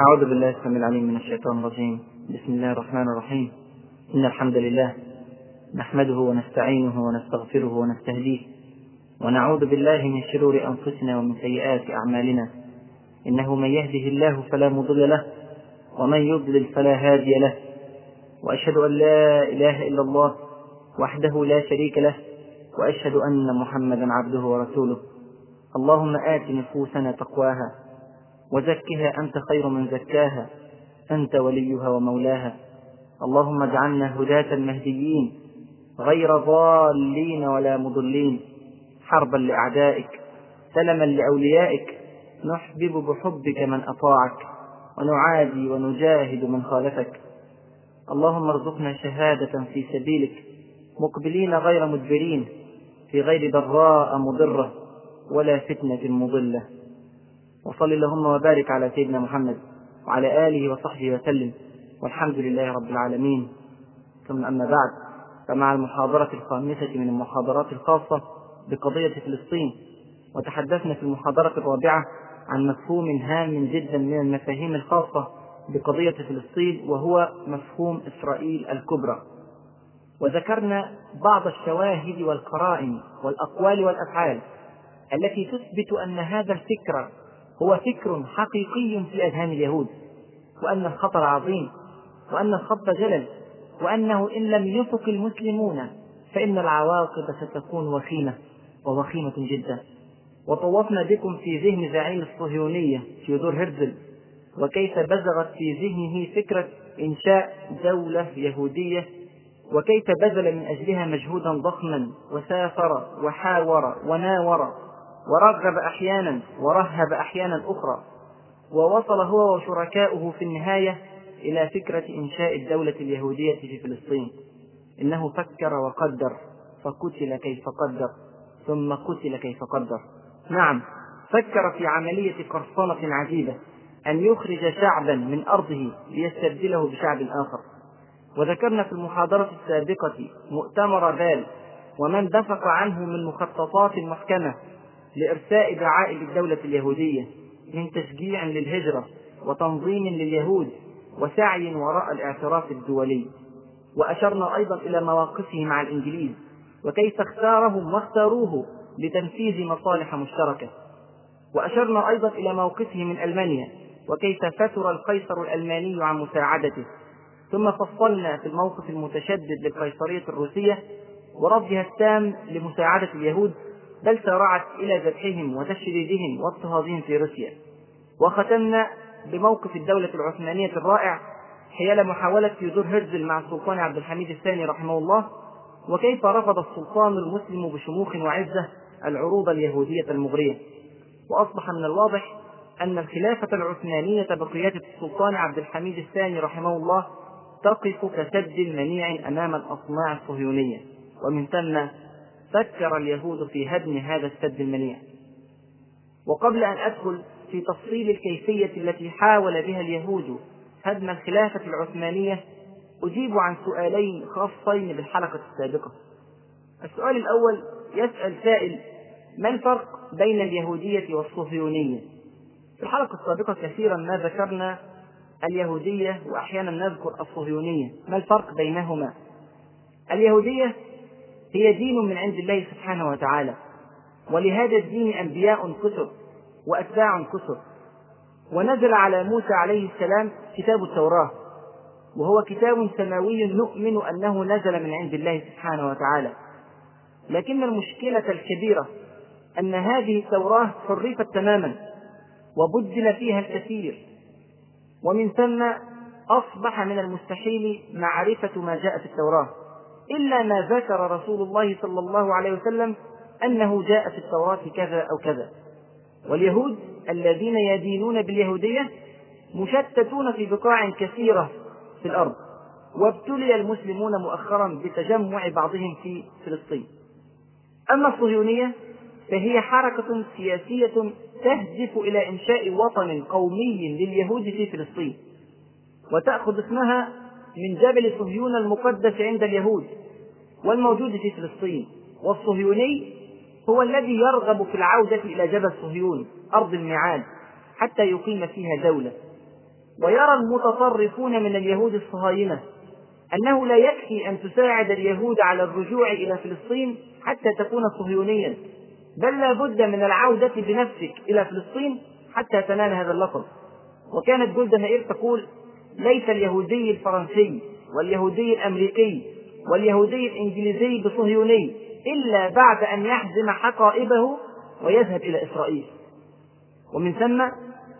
أعوذ بالله السميع العليم من الشيطان الرجيم. بسم الله الرحمن الرحيم. إن الحمد لله نحمده ونستعينه ونستغفره ونستهديه ونعوذ بالله من شرور أنفسنا ومن سيئات أعمالنا. إنه من يهده الله فلا مضل له ومن يضلل فلا هادي له. وأشهد أن لا إله إلا الله وحده لا شريك له وأشهد أن محمدا عبده ورسوله. اللهم آت نفوسنا تقواها وزكها أنت خير من زكاها أنت وليها ومولاها. اللهم اجعلنا هداة مهديين غير ضالين ولا مضلين. حربا لأعدائك سلما لأوليائك. نحبب بحبك من أطاعك ونعادي ونجاهد من خالفك. اللهم ارزقنا شهادة في سبيلك مقبلين غير مدبرين في غير ضراء مضرة ولا فتنة مضلة. وصل اللهم وبارك على سيدنا محمد وعلى آله وصحبه وسلم والحمد لله رب العالمين. ثم أما بعد فمع المحاضرة الخامسة من المحاضرات الخاصة بقضية فلسطين وتحدثنا في المحاضرة الرابعة عن مفهوم هام جدا من المفاهيم الخاصة بقضية فلسطين وهو مفهوم إسرائيل الكبرى. وذكرنا بعض الشواهد والقرائن والأقوال والأفعال التي تثبت أن هذا الفكر هو فكر حقيقي في أذهان اليهود وأن الخطر عظيم وأن الخط جلل وأنه إن لم يفق المسلمون فإن العواقب ستكون وخيمة ووخيمة جدا. وطوفنا بكم في ذهن زعيم الصهيونية تيودور هرزل وكيف بزغت في ذهنه فكرة إنشاء دولة يهودية وكيف بذل من أجلها مجهودا ضخما وسافر وحاور وناور ورغب أحيانا ورهب أحيانا أخرى ووصل هو وشركاؤه في النهاية إلى فكرة إنشاء الدولة اليهودية في فلسطين. إنه فكر وقدر فقتل كيف قدر ثم قتل كيف قدر. نعم فكر في عملية قرصنة عجيبة أن يخرج شعبا من أرضه ليستبدله بشعب آخر. وذكرنا في المحاضرة السابقة مؤتمر بال ومن دفق عنه من مخططات محكمة لإرساء دعائم الدولة اليهودية من تشجيع للهجرة وتنظيم لليهود وسعي وراء الاعتراف الدولي. وأشرنا أيضا إلى مواقفه مع الإنجليز وكيف اختارهم واختاروه لتنفيذ مصالح مشتركة. وأشرنا أيضا إلى موقفه من ألمانيا وكيف فتر القيصر الألماني عن مساعدته. ثم فصلنا في الموقف المتشدد للقيصرية الروسية ورفضها التام لمساعدة اليهود بل سارعت إلى ذبحهم وتشريدهم واضطهادهم في روسيا. وختمنا بموقف الدولة العثمانية الرائع حيال محاولة تيودور هرزل مع السلطان عبد الحميد الثاني رحمه الله وكيف رفض السلطان المسلم بشموخ وعزة العروض اليهودية المغرية. وأصبح من الواضح أن الخلافة العثمانية بقيادة السلطان عبد الحميد الثاني رحمه الله تقف كسد منيع أمام الأصناع الصهيونية. ومن ثم فكر اليهود في هدم هذا السد المنيع وقبل أن أدخل في تفصيل الكيفية التي حاول بها اليهود هدم الخلافة العثمانية أجيب عن سؤالين خاصين بالحلقة السابقة. السؤال الأول يسأل سائل ما الفرق بين اليهودية والصهيونية؟ في الحلقة السابقة كثيرا ما ذكرنا اليهودية وأحيانا نذكر الصهيونية. ما الفرق بينهما؟ اليهودية هي دين من عند الله سبحانه وتعالى. ولهذا الدين أنبياء كثر وأتباع كثر ونزل على موسى عليه السلام كتاب التوراة. وهو كتاب سماوي نؤمن أنه نزل من عند الله سبحانه وتعالى. لكن المشكلة الكبيرة أن هذه التوراة حرفت تماما وبدل فيها الكثير. ومن ثم أصبح من المستحيل معرفة ما جاء في التوراة. إلا ما ذكر رسول الله صلى الله عليه وسلم أنه جاء في التوراة كذا أو كذا. واليهود الذين يدينون باليهودية مشتتون في بقاع كثيرة في الأرض وابتلي المسلمون مؤخرا بتجمع بعضهم في فلسطين. أما الصهيونية فهي حركة سياسية تهدف إلى إنشاء وطن قومي لليهود في فلسطين وتأخذ اسمها من جبل صهيون المقدس عند اليهود والموجود في فلسطين. والصهيوني هو الذي يرغب في العودة إلى جبل صهيون أرض الميعاد حتى يقيم فيها دولة. ويرى المتطرفون من اليهود الصهاينة أنه لا يكفي أن تساعد اليهود على الرجوع إلى فلسطين حتى تكون صهيونيا بل لا بد من العودة بنفسك إلى فلسطين حتى تنال هذا اللقب. وكانت جولدا مائير تقول ليس اليهودي الفرنسي واليهودي الأمريكي واليهودي الإنجليزي بصهيوني إلا بعد أن يحزم حقائبه ويذهب إلى إسرائيل. ومن ثم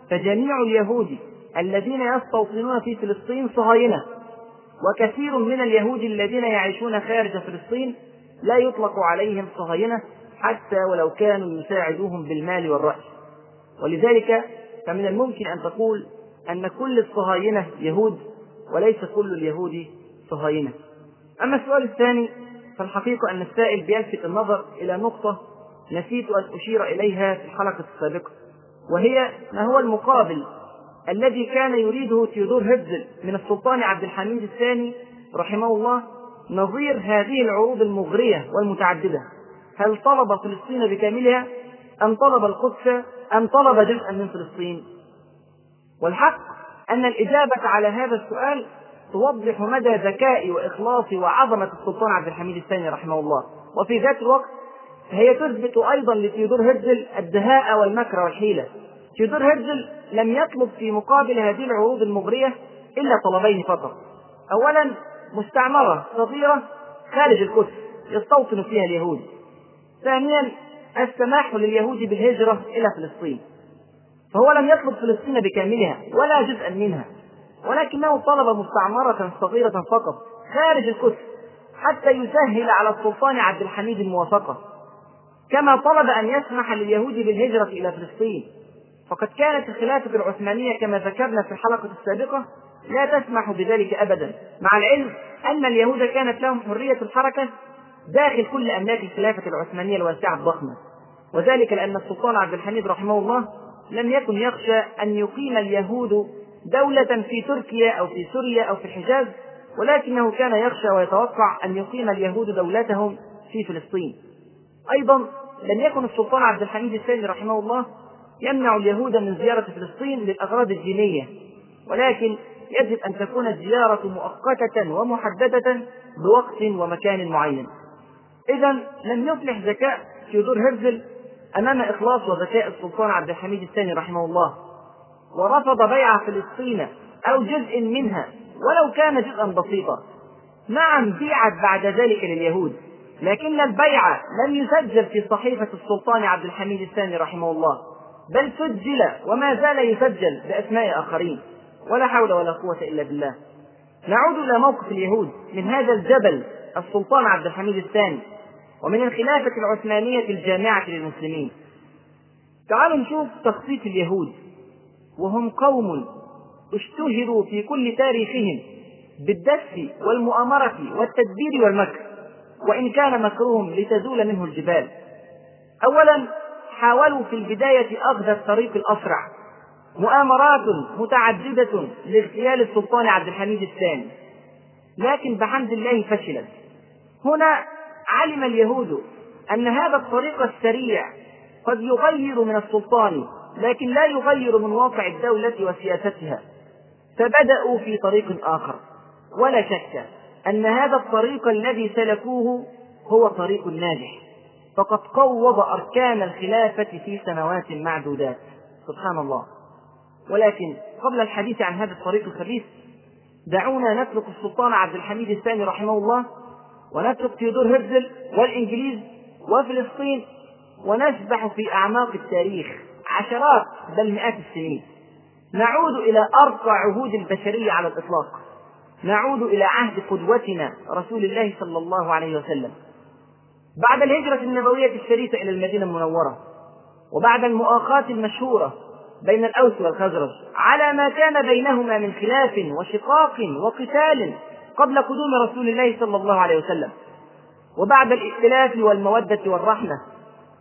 فجميع اليهود الذين يستوطنون في فلسطين صهاينة وكثير من اليهود الذين يعيشون خارج فلسطين لا يطلق عليهم صهاينة حتى ولو كانوا يساعدوهم بالمال والرأي ولذلك فمن الممكن أن تقول أن كل الصهاينة يهود وليس كل اليهود صهاينة. أما السؤال الثاني فالحقيقة أن السائل بيلفت النظر إلى نقطة نسيت أن أشير إليها في الحلقة السابقة وهي ما هو المقابل الذي كان يريده تيودور هيتزل من السلطان عبد الحميد الثاني رحمه الله نظير هذه العروض المغرية والمتعددة؟ هل طلب فلسطين بكاملها؟ أم طلب القدس؟ أم طلب جزءا من فلسطين؟ والحق أن الإجابة على هذا السؤال توضح مدى ذكاء وإخلاص وعظمة السلطان عبد الحميد الثاني رحمه الله. وفي ذات الوقت فهي تثبت أيضا لتيودور هرزل الدهاء والمكر والحيلة. تيودور هرزل لم يطلب في مقابل هذه العروض المغرية إلا طلبين فقط. أولا مستعمرة صغيرة خارج القدس يستوطن فيها اليهود. ثانيا السماح لليهود بالهجرة إلى فلسطين. فهو لم يطلب فلسطين بكاملها ولا جزءا منها ولكنه طلب مستعمرة صغيرة فقط خارج القدس حتى يسهل على السلطان عبد الحميد الموافقة. كما طلب أن يسمح لليهود بالهجرة إلى فلسطين. فقد كانت الخلافة العثمانية كما ذكرنا في الحلقة السابقة لا تسمح بذلك أبدا مع العلم أن اليهود كانت لهم حرية الحركة داخل كل أملاك الخلافة العثمانية الواسعة الضخمة. وذلك لأن السلطان عبد الحميد رحمه الله لم يكن يخشى أن يقيم اليهود دولة في تركيا أو في سوريا أو في الحجاز ولكنه كان يخشى ويتوقع أن يقيم اليهود دولتهم في فلسطين. أيضا لم يكن السلطان عبد الحميد الثاني رحمه الله يمنع اليهود من زيارة فلسطين للأغراض الدينية ولكن يجب أن تكون الزيارة مؤقتة ومحددة بوقت ومكان معين. إذا لم يفلح ذكاء تيودور هرزل أمام إخلاص وذكاء السلطان عبد الحميد الثاني رحمه الله ورفض بيع فلسطين أو جزء منها ولو كان جزءا بسيطا. نعم بيعت بعد ذلك لليهود لكن البيع لم يسجل في صحيفة السلطان عبد الحميد الثاني رحمه الله بل سجل وما زال يسجل بأسماء آخرين ولا حول ولا قوة إلا بالله. نعود إلى موقف اليهود من هذا الجبل السلطان عبد الحميد الثاني. ومن الخلافة العثمانية الجامعة للمسلمين. تعالوا نشوف تخصيص اليهود. وهم قوم اشتهروا في كل تاريخهم بالدس والمؤامرة والتدبير والمكر. وإن كان مكرهم لتزول منه الجبال. أولا حاولوا في البداية أخذ الطريق الأسرع. مؤامرات متعددة لاغتيال السلطان عبد الحميد الثاني. لكن بحمد الله فشلت. هنا علم اليهود أن هذا الطريق السريع قد يغير من السلطان لكن لا يغير من واقع الدولة وسياستها. فبدأوا في طريق آخر. ولا شك أن هذا الطريق الذي سلكوه هو طريق ناجح. فقد قوض أركان الخلافة في سنوات معدودات. سبحان الله. ولكن قبل الحديث عن هذا الطريق الخبيث دعونا نترك السلطان عبد الحميد الثاني رحمه الله ونترك تيودور هرزل والإنجليز وفلسطين ونسبح في أعماق التاريخ عشرات بل مئات السنين. نعود إلى أرقى عهود البشرية على الإطلاق. نعود إلى عهد قدوتنا رسول الله صلى الله عليه وسلم. بعد الهجرة النبوية الشريفة إلى المدينة المنورة وبعد المؤاخاة المشهورة بين الأوس والخزرج على ما كان بينهما من خلاف وشقاق وقتال قبل قدوم رسول الله صلى الله عليه وسلم. وبعد الائتلاف والمودة والرحمة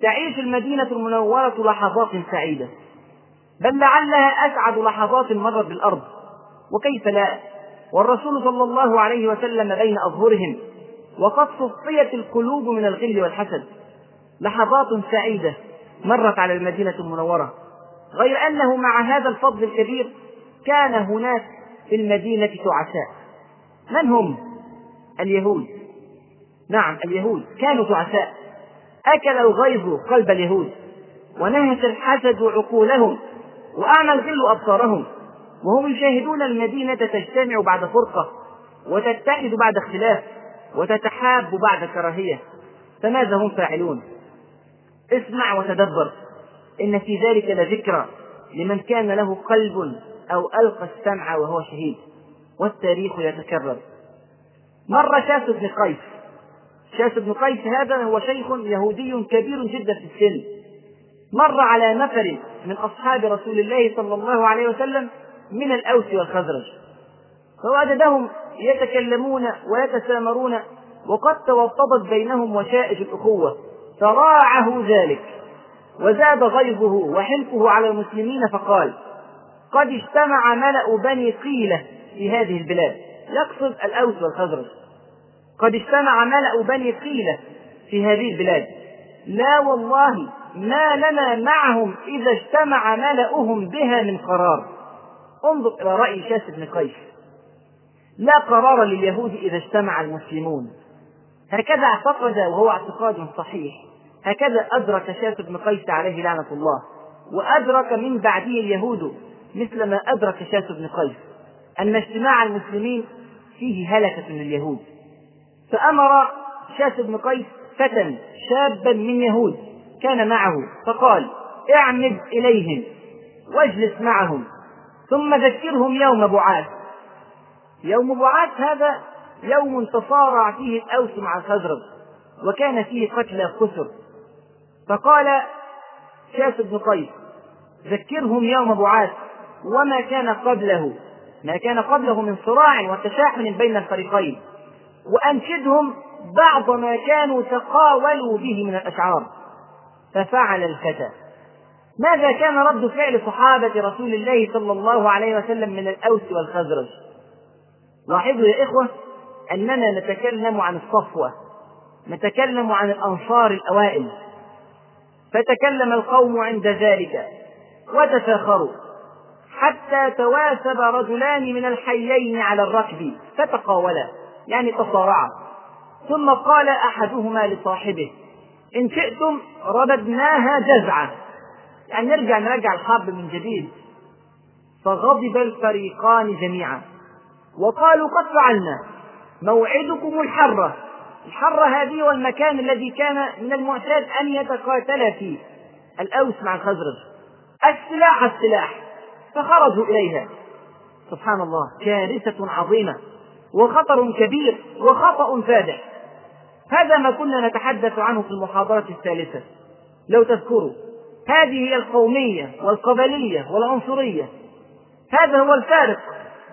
تعيش المدينة المنورة لحظات سعيدة. بل لعلها أسعد لحظات مرت بالأرض. وكيف لا؟ والرسول صلى الله عليه وسلم بين أظهرهم وقد صفيت القلوب من الغل والحسد. لحظات سعيدة مرت على المدينة المنورة. غير أنه مع هذا الفضل الكبير كان هناك في المدينة تعساء من هم؟ اليهود. نعم اليهود. كانوا تعساء أكل الغيظ قلب اليهود. ونهش الحسد عقولهم. وأعمى الغل أبصارهم. وهم يشاهدون المدينة تجتمع بعد فرقة. وتتحد بعد اختلاف. وتتحاب بعد كراهية. فماذا هم فاعلون؟ اسمع وتدبر. إن في ذلك لذكرى لمن كان له قلب أو ألقى السمع وهو شهيد. والتاريخ يتكرر. مر شاس بن قيس. شاس بن قيس هذا هو شيخ يهودي كبير جدا في السن. مر على نفر من أصحاب رسول الله صلى الله عليه وسلم من الأوس والخزرج. فوجدهم يتكلمون ويتسامرون وقد توطدت بينهم وشائج الأخوة. فراعه ذلك. وزاد غيظه وحلفه على المسلمين فقال قد اجتمع ملأ بني قيلة في هذه البلاد. يقصد الأوس والخزرج. قد اجتمع ملأ بني قيلة في هذه البلاد. لا والله ما لنا معهم إذا اجتمع ملأهم بها من قرار. انظر إلى رأي شاس بن قيس. لا قرار لليهود إذا اجتمع المسلمون. هكذا اعتقد وهو اعتقاد صحيح. هكذا أدرك شاس بن قيس عليه لعنة الله. وأدرك من بعده اليهود مثل ما أدرك شاس بن قيس. أن اجتماع المسلمين فيه هلكة لليهود. فأمر شاس بن قيس فتى شابا من يهود كان معه فقال اعمد إليهم واجلس معهم ثم ذكرهم يوم بعاث يوم بعاث هذا يوم تصارع فيه الأوس مع الخزرج وكان فيه قتلى كثر فقال شاس بن قيس ذكرهم يوم بعاث وما كان قبله. ما كان قبله من صراع وتشاحن بين الفريقين. وأنشدهم بعض ما كانوا تقاولوا به من الأشعار. ففعل الفتى. ماذا كان رد فعل صحابة رسول الله صلى الله عليه وسلم من الأوس والخزرج؟ لاحظوا يا إخوة أننا نتكلم عن الصفوة. نتكلم عن الأنصار الأوائل. فتكلم القوم عند ذلك. وتفاخروا. حتى تواسب رجلان من الحيين على الركب فتقاولا يعني تصارعا. ثم قال أحدهما لصاحبه إن شئتم رددناها جزعة يعني نرجع نرجع الحرب من جديد. فغضب الفريقان جميعا. وقالوا قد فعلنا. موعدكم الحرة. الحرة هذه والمكان الذي كان من المعتاد أن يتقاتل فيه. الأوس مع الخزرج. السلاح السلاح. فخرجوا إليها. سبحان الله كارثة عظيمة وخطر كبير وخطأ فادح. هذا ما كنا نتحدث عنه في المحاضرة الثالثة. لو تذكروا هذه هي القومية والقبلية والعنصرية. هذا هو الفارق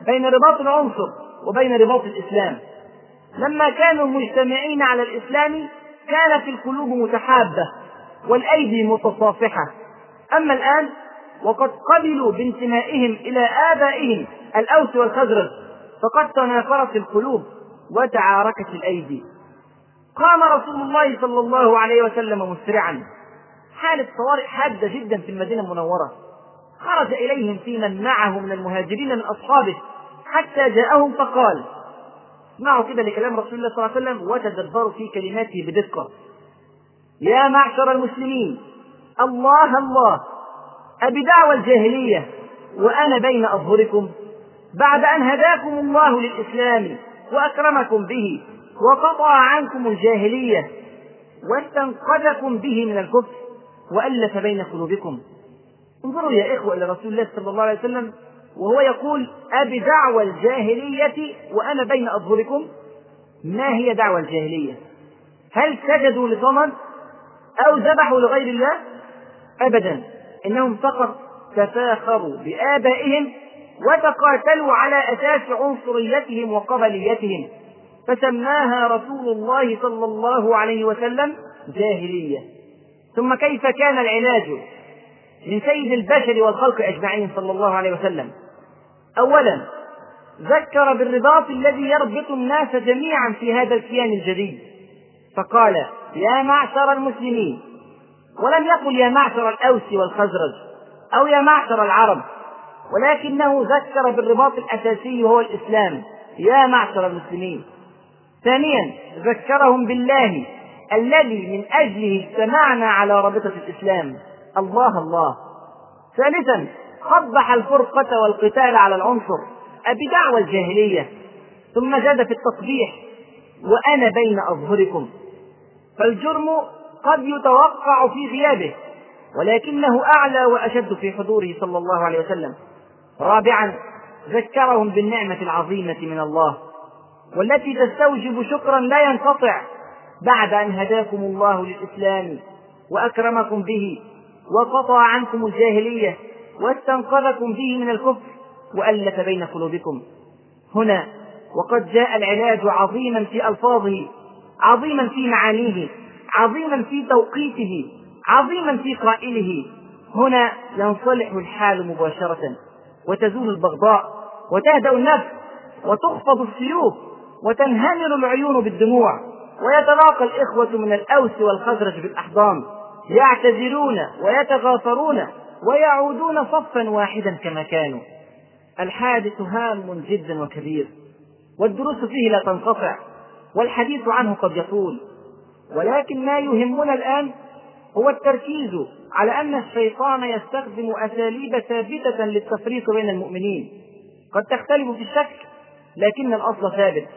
بين رباط العنصر وبين رباط الإسلام. لما كانوا مجتمعين على الإسلام كانت القلوب متحابة والأيدي متصافحة. أما الآن وقد قبلوا بانتمائهم إلى آبائهم الأوس والخزرج فقد تنافرت القلوب وتعاركت الأيدي. قام رسول الله صلى الله عليه وسلم مسرعا. حالة طوارئ حادة جدا في المدينة المنورة. خرج إليهم في من معه من المهاجرين من أصحابه حتى جاءهم فقال اسمعوا كده لكلام رسول الله صلى الله عليه وسلم وتدبروا في كلماته بدقة. يا معشر المسلمين الله الله أبدعوى الجاهلية وأنا بين أظهركم بعد أن هداكم الله للإسلام وأكرمكم به وقطع عنكم الجاهلية واستنقذكم به من الكفر وألف بين قلوبكم. انظروا يا إخوة إلى رسول الله صلى الله عليه وسلم وهو يقول أبي دعوى الجاهلية وأنا بين أظهركم. ما هي دعوى الجاهلية؟ هل سجدوا لصنم أو ذبحوا لغير الله؟ أبدا. إنهم فقط تفاخروا بآبائهم وتقاتلوا على أساس عنصريتهم وقبليتهم. فسماها رسول الله صلى الله عليه وسلم جاهلية. ثم كيف كان العلاج من سيد البشر والخلق أجمعين صلى الله عليه وسلم؟ أولا ذكر بالرباط الذي يربط الناس جميعا في هذا الكيان الجديد. فقال يا معشر المسلمين ولم يقل يا معشر الأوس والخزرج أو يا معشر العرب ولكنه ذكر بالرباط الأساسي وهو الإسلام يا معشر المسلمين. ثانيا ذكرهم بالله الذي من أجله اجتمعنا على رابطة الإسلام الله الله. ثالثا قبح الفرقة والقتال على العنصر بدعوى الجاهلية. ثم زاد في التقبيح وأنا بين أظهركم. فالجرم قد يتوقع في غيابه ولكنه أعلى وأشد في حضوره صلى الله عليه وسلم. رابعا ذكرهم بالنعمة العظيمة من الله والتي تستوجب شكرا لا ينقطع بعد أن هداكم الله للإسلام وأكرمكم به وقطع عنكم الجاهلية واستنقذكم به من الكفر وألف بين قلوبكم. هنا وقد جاء العلاج عظيما في ألفاظه عظيما في معانيه. عظيما في توقيته عظيما في قائله. هنا ينصلح الحال مباشرة وتزول البغضاء وتهدأ النفس وتخفض السيوف وتنهمر العيون بالدموع. ويتلاقى الإخوة من الأوس والخزرج بالأحضان. يعتذرون ويتغافرون ويعودون صفا واحدا كما كانوا. الحادث هام جدا وكبير والدروس فيه لا تنقطع والحديث عنه قد يطول. ولكن ما يهمنا الآن هو التركيز على أن الشيطان يستخدم أساليب ثابتة للتفريق بين المؤمنين. قد تختلف في الشكل لكن الأصل ثابت.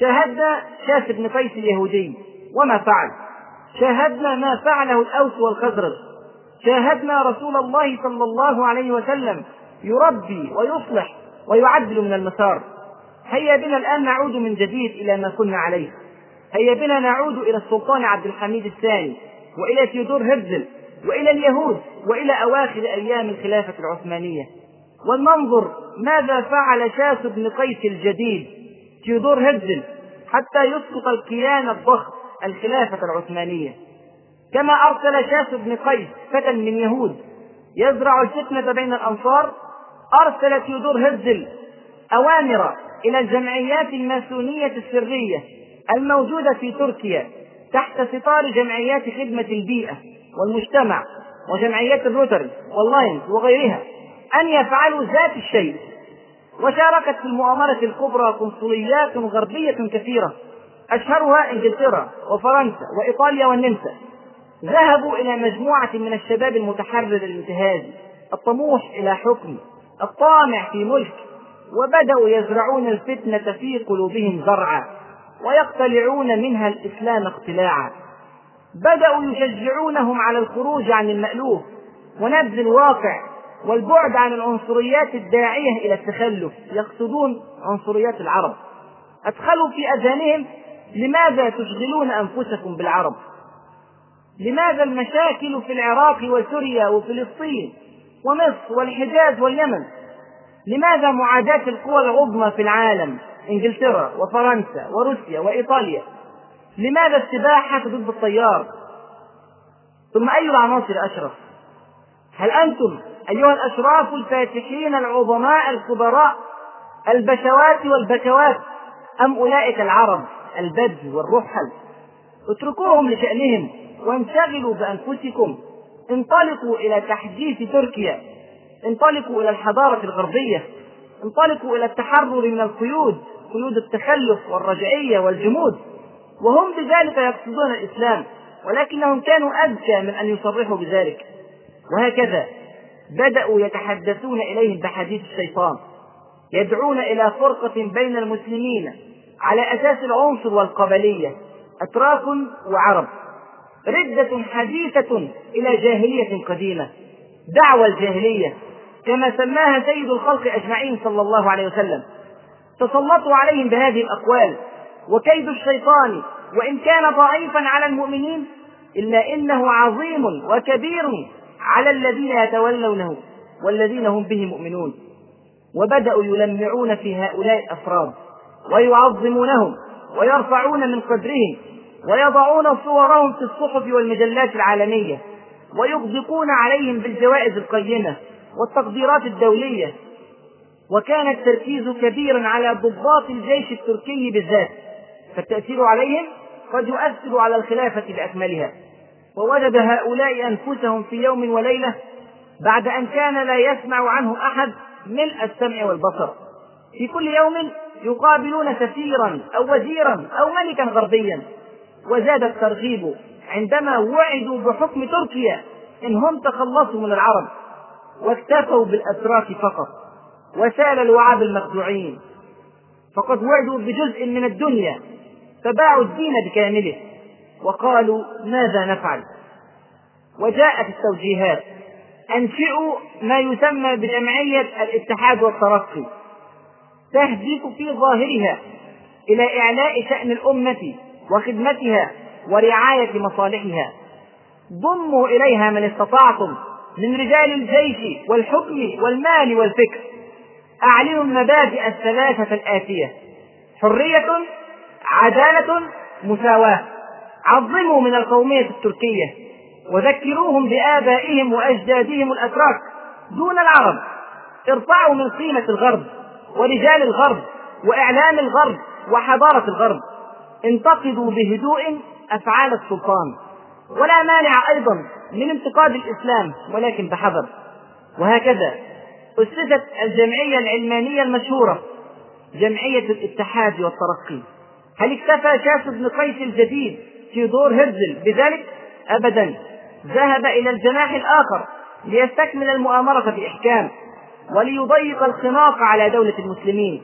شاهدنا شاس بن قيس اليهودي وما فعل. شاهدنا ما فعله الأوس والخزرج. شاهدنا رسول الله صلى الله عليه وسلم يربي ويصلح ويعدل من المسار. هيا بنا الآن نعود من جديد إلى ما كنا عليه. هيا بنا نعود إلى السلطان عبد الحميد الثاني وإلى تيودور هرزل وإلى اليهود وإلى أواخر أيام الخلافة العثمانية. ولننظر ماذا فعل شاس بن قيس الجديد تيودور هرزل حتى يسقط الكيان الضخم الخلافة العثمانية. كما أرسل شاس بن قيس فتى من يهود يزرع الفتنة بين الأنصار أرسل تيودور هرزل أوامر إلى الجمعيات الماسونية السرية الموجودة في تركيا تحت ستار جمعيات خدمة البيئة والمجتمع وجمعيات الروتري واللاينز وغيرها أن يفعلوا ذات الشيء. وشاركت في المؤامرة الكبرى قنصليات غربية كثيرة أشهرها إنجلترا وفرنسا وإيطاليا والنمسا. ذهبوا إلى مجموعة من الشباب المتحرر الانتهازي الطموح إلى حكم الطامع في ملك وبدأوا يزرعون الفتنة في قلوبهم زرعا. ويقتلعون منها الإسلام اقتلاعا. بدأوا يشجعونهم على الخروج عن المألوف ونبذ الواقع والبعد عن العنصريات الداعية إلى التخلف يقصدون عنصريات العرب. أدخلوا في أذهانهم لماذا تشغلون أنفسكم بالعرب؟ لماذا المشاكل في العراق وسوريا وفلسطين ومصر والحجاز واليمن؟ لماذا معاداة القوى العظمى في العالم؟ إنجلترا وفرنسا وروسيا وإيطاليا. لماذا السباحة ضد الطيار؟ ثم أي العناصر أشرف؟ هل أنتم أيها الأشراف الفاتحين العظماء الكبراء البشوات والبكوات أم أولئك العرب البدو والرحل؟ اتركوهم لشأنهم وانشغلوا بأنفسكم. انطلقوا إلى تحديث تركيا. انطلقوا إلى الحضارة الغربية. انطلقوا إلى التحرر من القيود. قيود التخلف والرجعية والجمود وهم بذلك يقصدون الإسلام ولكنهم كانوا اذكى من أن يصرحوا بذلك. وهكذا بدأوا يتحدثون إليهم بحديث الشيطان يدعون إلى فرقة بين المسلمين على أساس العنصر والقبلية أتراك وعرب. ردة حديثة إلى جاهلية قديمة دعوى الجاهلية كما سماها سيد الخلق أجمعين صلى الله عليه وسلم. تسلطوا عليهم بهذه الأقوال. وكيد الشيطان وإن كان ضعيفا على المؤمنين إلا إنه عظيم وكبير على الذين يتولونه والذين هم به مؤمنون. وبدأوا يلمعون في هؤلاء الأفراد ويعظمونهم ويرفعون من قدرهم ويضعون صورهم في الصحف والمجلات العالمية ويغدقون عليهم بالجوائز القيمة والتقديرات الدولية وكان التركيز كبيرا على ضباط الجيش التركي بالذات فالتأثير عليهم قد يؤثر على الخلافة بأكملها. ووجد هؤلاء أنفسهم في يوم وليلة بعد أن كان لا يسمع عنه أحد ملء السمع والبصر. في كل يوم يقابلون سفيرا أو وزيرا أو ملكا غربيا. وزاد الترغيب عندما وعدوا بحكم تركيا إن هم تخلصوا من العرب واكتفوا بالأتراك فقط. وسال الوعاب المخدوعين. فقد وعدوا بجزء من الدنيا فباعوا الدين بكامله. وقالوا ماذا نفعل؟ وجاءت التوجيهات أنشئوا ما يسمى بجمعية الاتحاد والترقي تهدف في ظاهرها إلى إعلاء شأن الأمة وخدمتها ورعاية مصالحها. ضموا إليها من استطعتم من رجال الجيش والحكم والمال والفكر. أعلنوا المبادئ الثلاثة الآتية. حرية عدالة مساواة. عظموا من القومية التركية وذكروهم بآبائهم وأجدادهم الأتراك دون العرب. ارفعوا من قيمة الغرب ورجال الغرب وإعلام الغرب وحضارة الغرب. انتقدوا بهدوء أفعال السلطان. ولا مانع أيضا من انتقاد الإسلام ولكن بحذر. وهكذا أسست الجمعية العلمانية المشهورة جمعية الاتحاد والترقي. هل اكتفى شاس بن قيس الجديد تيودور هرزل بذلك؟ أبدا. ذهب إلى الجناح الآخر ليستكمل المؤامرة بإحكام وليضيق الخناق على دولة المسلمين.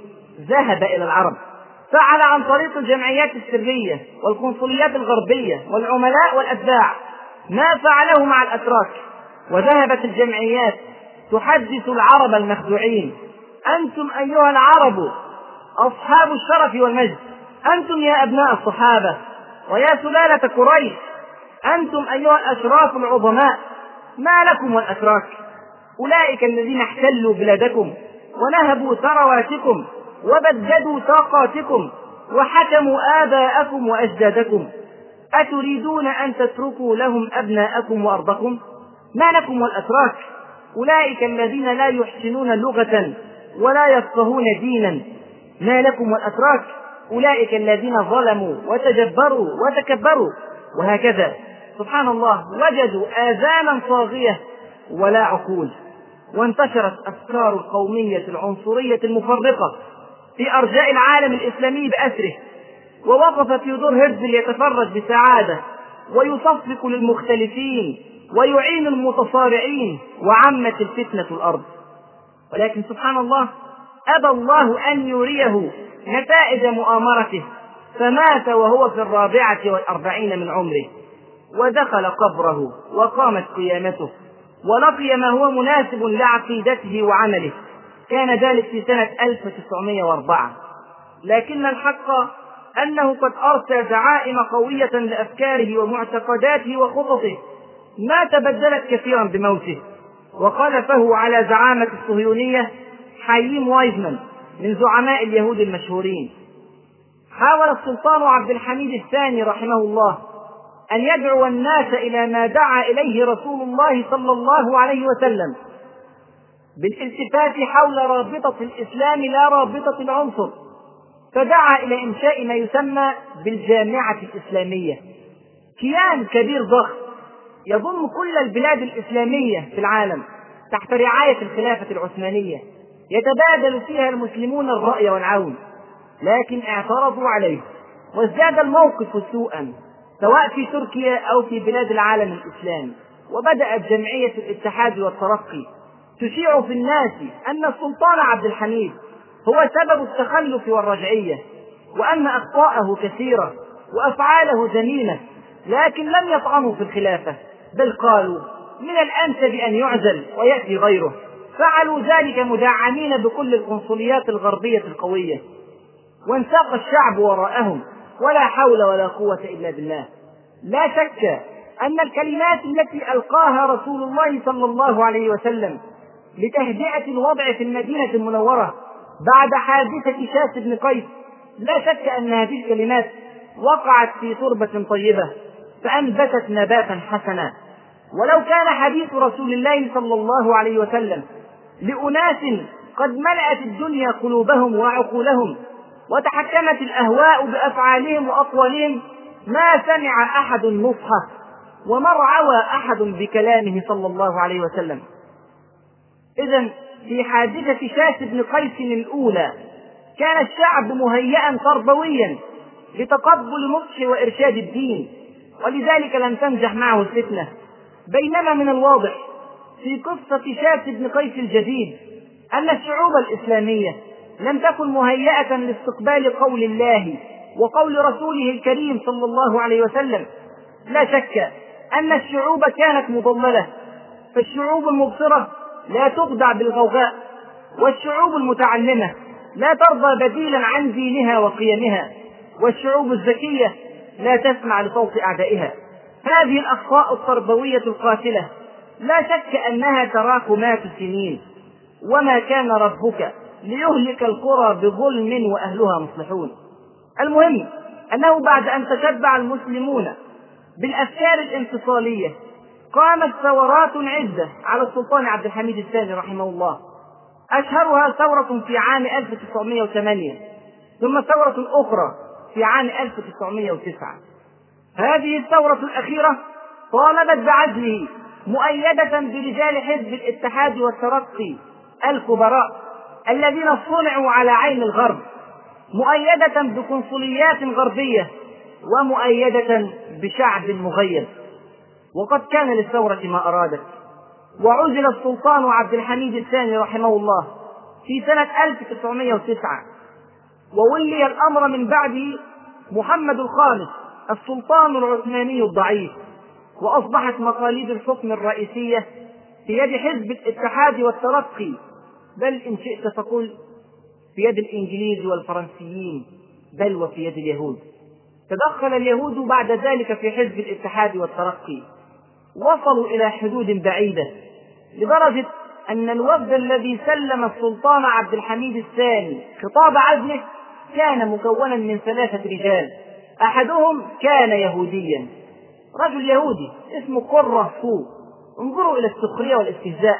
ذهب إلى العرب. فعل عن طريق الجمعيات السرية والقنصليات الغربية والعملاء والأتباع ما فعله مع الأتراك. وذهبت الجمعيات تحدث العرب المخدوعين أنتم أيها العرب أصحاب الشرف والمجد. أنتم يا أبناء الصحابة ويا سلالة قريش. أنتم أيها الأشراف العظماء. ما لكم والأتراك؟ أولئك الذين احتلوا بلادكم ونهبوا ثرواتكم وبددوا طاقاتكم وحكموا آباءكم وأجدادكم. أتريدون أن تتركوا لهم أبناءكم وأرضكم؟ ما لكم والأتراك؟ أولئك الذين لا يحسنون لغة ولا يفقهون دينا. ما لكم والأتراك؟ أولئك الذين ظلموا وتجبروا وتكبروا. وهكذا. سبحان الله. وجدوا آذانا صاغية ولا عقول. وانتشرت أفكار القومية العنصرية المفرقة في أرجاء العالم الإسلامي بأسره. ووقف تيودور هرزل يتفرج بسعادة. ويصفق للمختلفين ويعين المتصارعين وعمت الفتنة الأرض. ولكن سبحان الله أبى الله أن يريه نتائج مؤامرته فمات وهو في الرابعة والأربعين من عمره ودخل قبره وقامت قيامته ولقي ما هو مناسب لعقيدته وعمله. كان ذلك في سنة 1904 لكن الحق أنه قد أرسى دعائم قوية لأفكاره ومعتقداته وخططه. ما تبدلت كثيرا بموته. وخلفه على زعامة الصهيونية حييم وايزمان من زعماء اليهود المشهورين. حاول السلطان عبد الحميد الثاني رحمه الله أن يدعو الناس إلى ما دعا إليه رسول الله صلى الله عليه وسلم بالالتفات حول رابطة الإسلام لا رابطة العنصر فدعا إلى إنشاء ما يسمى بالجامعة الإسلامية. كيان كبير ضخم يضم كل البلاد الإسلامية في العالم تحت رعاية الخلافة العثمانية. يتبادل فيها المسلمون الرأي والعون لكن اعترضوا عليه. وازداد الموقف سوءا سواء في تركيا أو في بلاد العالم الإسلامي وبدأت جمعية الاتحاد والترقي. تشيع في الناس أن السلطان عبد الحميد هو سبب التخلف والرجعية. وأن أخطاءه كثيرة وأفعاله ذميمة لكن لم يطعنوا في الخلافة. بل قالوا من الأنسب أن يعزل ويأتي غيره. فعلوا ذلك مدعمين بكل القنصليات الغربية القوية. وانساق الشعب وراءهم ولا حول ولا قوة إلا بالله. لا شك أن الكلمات التي ألقاها رسول الله صلى الله عليه وسلم لتهدئة الوضع في المدينة المنورة بعد حادثة شاس بن قيس لا شك أن هذه الكلمات وقعت في تربة طيبة فأنبتت نباتا حسنا. ولو كان حديث رسول الله صلى الله عليه وسلم لأناس قد ملأت الدنيا قلوبهم وعقولهم وتحكمت الأهواء بأفعالهم وأقوالهم ما سمع أحد نصحه وما رعوى أحد بكلامه صلى الله عليه وسلم. إذا في حادثة شاس بن قيس الأولى كان الشعب مهيئا تربويا لتقبل نصح وإرشاد الدين ولذلك لم تنجح معه الفتنة. بينما من الواضح في قصة شاس بن قيس الجديد أن الشعوب الإسلامية لم تكن مهيئة لاستقبال قول الله وقول رسوله الكريم صلى الله عليه وسلم. لا شك أن الشعوب كانت مضللة فالشعوب المبصرة لا تخدع بالغوغاء والشعوب المتعلمة لا ترضى بديلا عن دينها وقيمها والشعوب الذكية لا تسمع لصوت أعدائها. هذه الأخطاء التربوية القاتلة. لا شك أنها تراكمات سنين وما كان ربك ليهلك القرى بظلم وأهلها مصلحون. المهم أنه بعد أن تشبع المسلمون بالأفكار الانفصالية قامت ثورات عدة على السلطان عبد الحميد الثاني رحمه الله. أشهرها ثورة في عام 1908 ثم ثورة أخرى في عام 1909 هذه الثورة الأخيرة طالبت بعزله مؤيدة برجال حزب الاتحاد والترقي الكبراء الذين صنعوا على عين الغرب مؤيدة بقنصليات غربية ومؤيدة بشعب مغيب. وقد كان للثورة ما أرادت. وعزل السلطان عبد الحميد الثاني رحمه الله في سنة 1909 وولي الأمر من بعده محمد الخامس. السلطان العثماني الضعيف وأصبحت مقاليد الحكم الرئيسية في يد حزب الاتحاد والترقي. بل إن شئت فقل في يد الإنجليز والفرنسيين بل وفي يد اليهود. تدخل اليهود بعد ذلك في حزب الاتحاد والترقي. وصلوا إلى حدود بعيدة لدرجة أن الوفد الذي سلم السلطان عبد الحميد الثاني خطاب عزله كان مكونا من ثلاثة رجال. أحدهم كان يهوديا. رجل يهودي اسمه قرة فو. انظروا إلى السخرية والاستهزاء.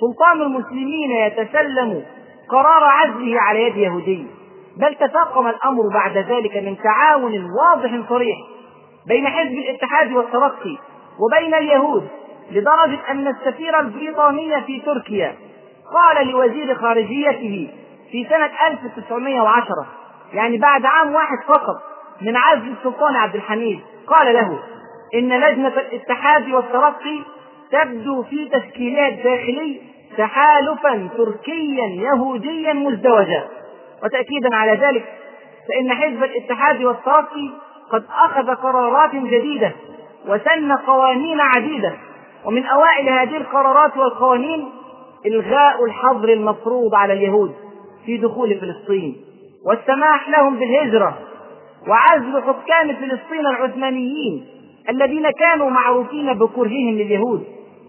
سلطان المسلمين يتسلم قرار عزله على يد يهودي. بل تفاقم الأمر بعد ذلك من تعاون واضح صريح بين حزب الاتحاد والترقي وبين اليهود لدرجة أن السفير البريطاني في تركيا قال لوزير خارجيته في سنة 1910 يعني بعد عام واحد فقط من عزل السلطان عبد الحميد. قال له إن لجنة الاتحاد والترقي تبدو في تشكيلها الداخلي تحالفا تركيا يهوديا مزدوجا. وتأكيدا على ذلك فإن حزب الاتحاد والترقي قد أخذ قرارات جديدة وسن قوانين عديدة. ومن أوائل هذه القرارات والقوانين إلغاء الحظر المفروض على اليهود في دخول فلسطين. والسماح لهم بالهجرة وعزل حكام فلسطين العثمانيين الذين كانوا معروفين بكرههم لليهود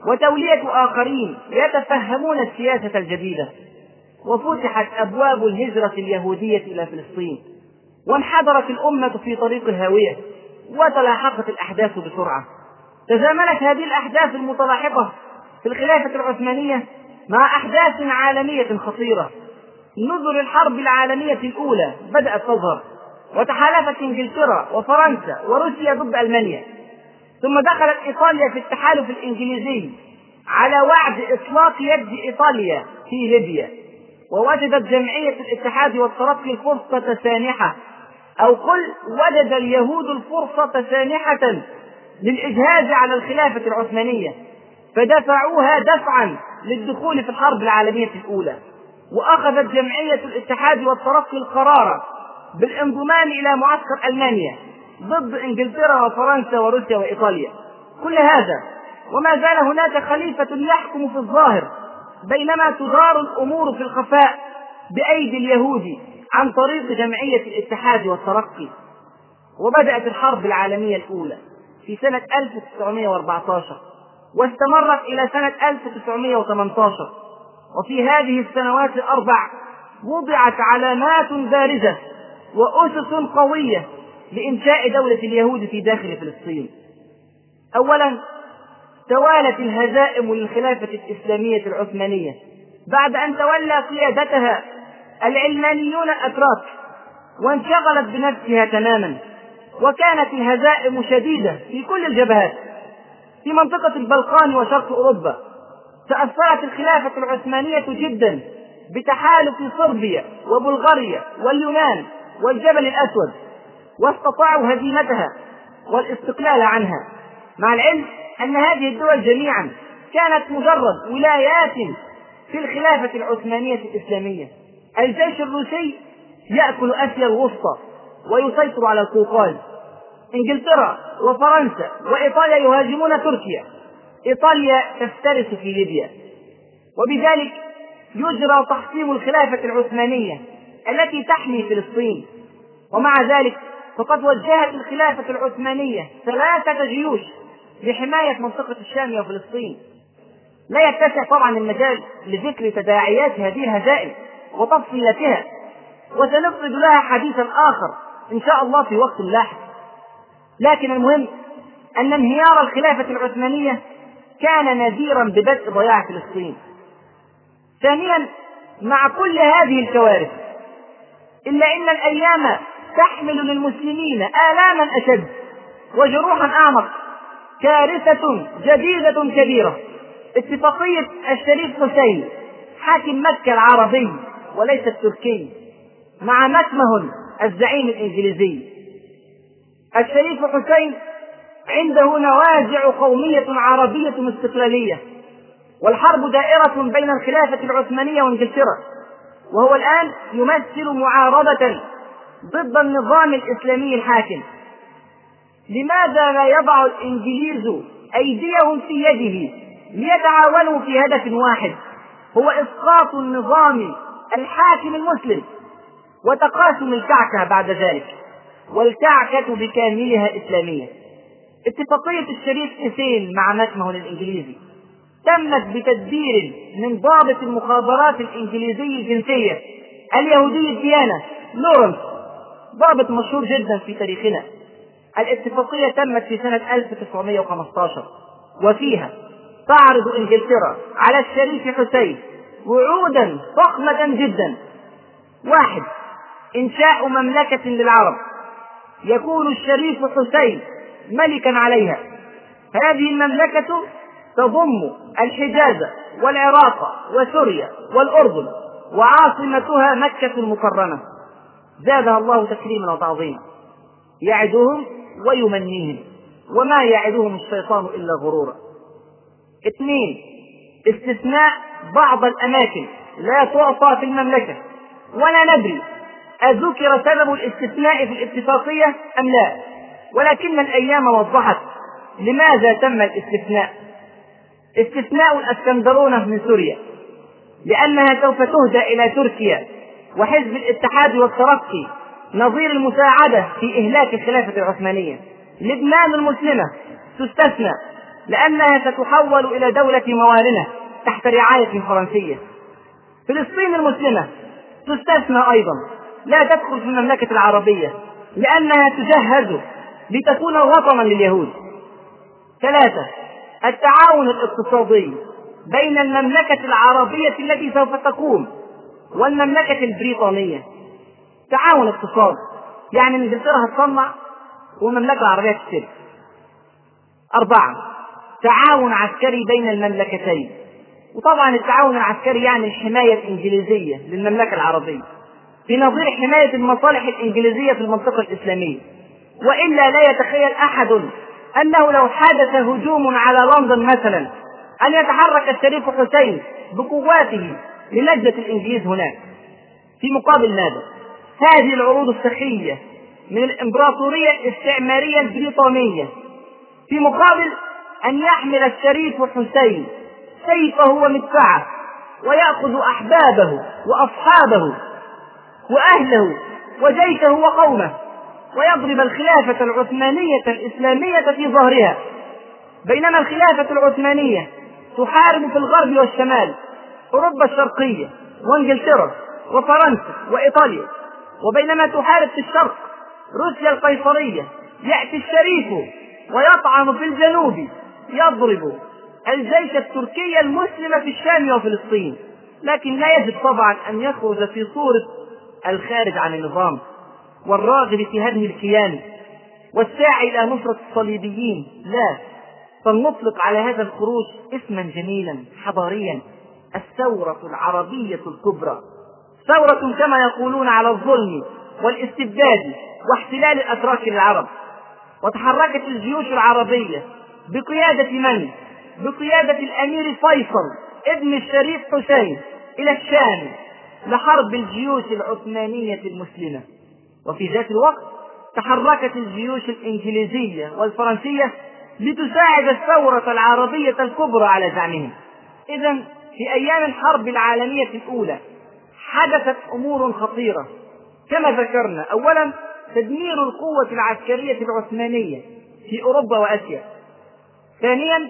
وتولية آخرين يتفهمون السياسة الجديدة. وفتحت أبواب الهجرة اليهودية إلى فلسطين وانحدرت الأمة في طريق الهاوية وتلاحقت الأحداث بسرعة. تزامنت هذه الأحداث المتلاحقة في الخلافة العثمانية مع أحداث عالمية خطيرة. نذر الحرب العالمية الأولى بدأت تظهر. وتحالفت إنجلترا وفرنسا وروسيا ضد ألمانيا. ثم دخلت إيطاليا في التحالف الإنجليزي على وعد إطلاق يد إيطاليا في ليبيا. ووجدت جمعية الاتحاد والترقي الفرصة سانحة. أو قل وجد اليهود الفرصة سانحة للإجهاز على الخلافة العثمانية. فدفعوها دفعا للدخول في الحرب العالمية الأولى. وأخذت جمعية الاتحاد والترقي القرار بالانضمام إلى معسكر ألمانيا ضد إنجلترا وفرنسا وروسيا وإيطاليا. كل هذا وما زال هناك خليفة يحكم في الظاهر بينما تدار الأمور في الخفاء بأيدي اليهود عن طريق جمعية الاتحاد والترقي. وبدأت الحرب العالمية الأولى في سنة 1914 واستمرت إلى سنة 1918 وفي هذه السنوات الأربع وضعت علامات بارزة وأسس قوية لإنشاء دولة اليهود في داخل فلسطين. أولا توالت الهزائم للخلافة الإسلامية العثمانية. بعد أن تولى قيادتها العلمانيون الأتراك وانشغلت بنفسها تماما. وكانت الهزائم شديدة في كل الجبهات. في منطقة البلقان وشرق أوروبا تأثرت الخلافة العثمانية جدا بتحالف صربيا وبلغاريا واليونان. والجبل الأسود واستطاعوا هزيمتها والاستقلال عنها. مع العلم أن هذه الدول جميعا كانت مجرد ولايات في الخلافة العثمانية الإسلامية. الجيش الروسي يأكل آسيا الوسطى ويسيطر على القوقاز إنجلترا وفرنسا وإيطاليا يهاجمون تركيا. إيطاليا تفترس في ليبيا. وبذلك يجرى تحطيم الخلافة العثمانية التي تحمي فلسطين. ومع ذلك فقد وجهت الخلافة العثمانية ثلاثة جيوش لحماية منطقة الشام وفلسطين. لا يتسع طبعا المجال لذكر تداعيات هذه الهزائم وتفصيلاتها وسنفرد لها حديثا آخر إن شاء الله في وقت لاحق. لكن المهم أن انهيار الخلافة العثمانية كان نذيرا ببدء ضياع فلسطين. ثانيا مع كل هذه الكوارث إلا أن الأيام تحمل للمسلمين آلاما أشد وجروحا أعمق كارثة جديدة كبيرة. اتفاقية الشريف حسين حاكم مكة العربي وليس التركي مع مكمهن الزعيم الإنجليزي. الشريف حسين عنده نوازع قومية عربية استقلالية والحرب دائرة بين الخلافة العثمانية وإنجلترا. وهو الآن يمثل معارضة ضد النظام الإسلامي الحاكم. لماذا لا يضع الإنجليز أيديهم في يده ليتعاونوا في هدف واحد؟ هو إسقاط النظام الحاكم المسلم وتقاسم الكعكة بعد ذلك والكعكة بكاملها إسلامية. اتفاقية الشريف حسين مع مكمه الإنجليزي تمت بتدبير من ضابط المخابرات الإنجليزي الجنسية اليهودي الديانة لورنس ضابط مشهور جدا في تاريخنا. الاتفاقية تمت في سنة 1915 وفيها تعرض إنجلترا على الشريف حسين وعودا ضخمة جدا. واحد إنشاء مملكة للعرب. يكون الشريف حسين ملكا عليها. هذه المملكة تضم الحجاز والعراق وسوريا والأردن وعاصمتها مكة المكرمة. زادها الله تكريما وتعظيما. يعدهم ويمنيهم وما يعدهم الشيطان إلا غرورا. اثنين استثناء بعض الأماكن لا تعطى في المملكة. ولا ندري أذكر سبب الاستثناء في الاتفاقية أم لا؟ ولكن الأيام وضحت. لماذا تم الاستثناء؟ استثناء الأسكندرونة من سوريا لأنها سوف تهدى إلى تركيا وحزب الاتحاد والترقي نظير المساعدة في إهلاك الخلافة العثمانية. لبنان المسلمة تستثنى لأنها ستحول إلى دولة موالنة تحت رعاية فرنسية. فلسطين المسلمة تستثنى أيضا لا تدخل في المملكة العربية لأنها تجهز لتكون وطنا لليهود. ثلاثة التعاون الاقتصادي بين المملكة العربية التي سوف تقوم والمملكة البريطانية. تعاون اقتصادي يعني انجلترا هتصنع والمملكة العربية تشتري. أربعة تعاون عسكري بين المملكتين. وطبعا التعاون العسكري يعني الحماية الإنجليزية للمملكة العربية في نظير حماية المصالح الإنجليزية في المنطقة الإسلامية. وإلا لا يتخيل أحد أنه لو حدث هجوم على لندن مثلا أن يتحرك الشريف حسين بقواته لنجدة الإنجليز هناك في مقابل ماذا؟ هذه العروض السخية من الإمبراطورية الاستعمارية البريطانية في مقابل أن يحمل الشريف حسين سيفه ومدفعه ويأخذ أحبابه وأصحابه وأهله وجيشه وقومه ويضرب الخلافة العثمانية الإسلامية في ظهرها. بينما الخلافة العثمانية تحارب في الغرب والشمال أوروبا الشرقية وإنجلترا وفرنسا وإيطاليا. وبينما تحارب في الشرق روسيا القيصرية يأتي الشريف ويطعن في الجنوب يضرب الجيش التركي المسلم في الشام وفلسطين. لكن لا يجب طبعا أن يخرج في صورة الخارج عن النظام. والراغب في هدم الكيان والساعي إلى نصرة الصليبيين. لا فلنطلق على هذا الخروج اسما جميلا حضاريا الثورة العربية الكبرى. ثورة كما يقولون على الظلم والاستبداد واحتلال الأتراك للعرب وتحركت الجيوش العربية بقيادة من؟ بقيادة الأمير فيصل ابن الشريف حسين إلى الشام لحرب الجيوش العثمانية المسلمة. وفي ذات الوقت تحركت الجيوش الإنجليزية والفرنسية لتساعد الثورة العربية الكبرى على زعمهم. إذا في أيام الحرب العالمية الأولى حدثت أمور خطيرة. كما ذكرنا أولا تدمير القوة العسكرية العثمانية في أوروبا وآسيا. ثانيا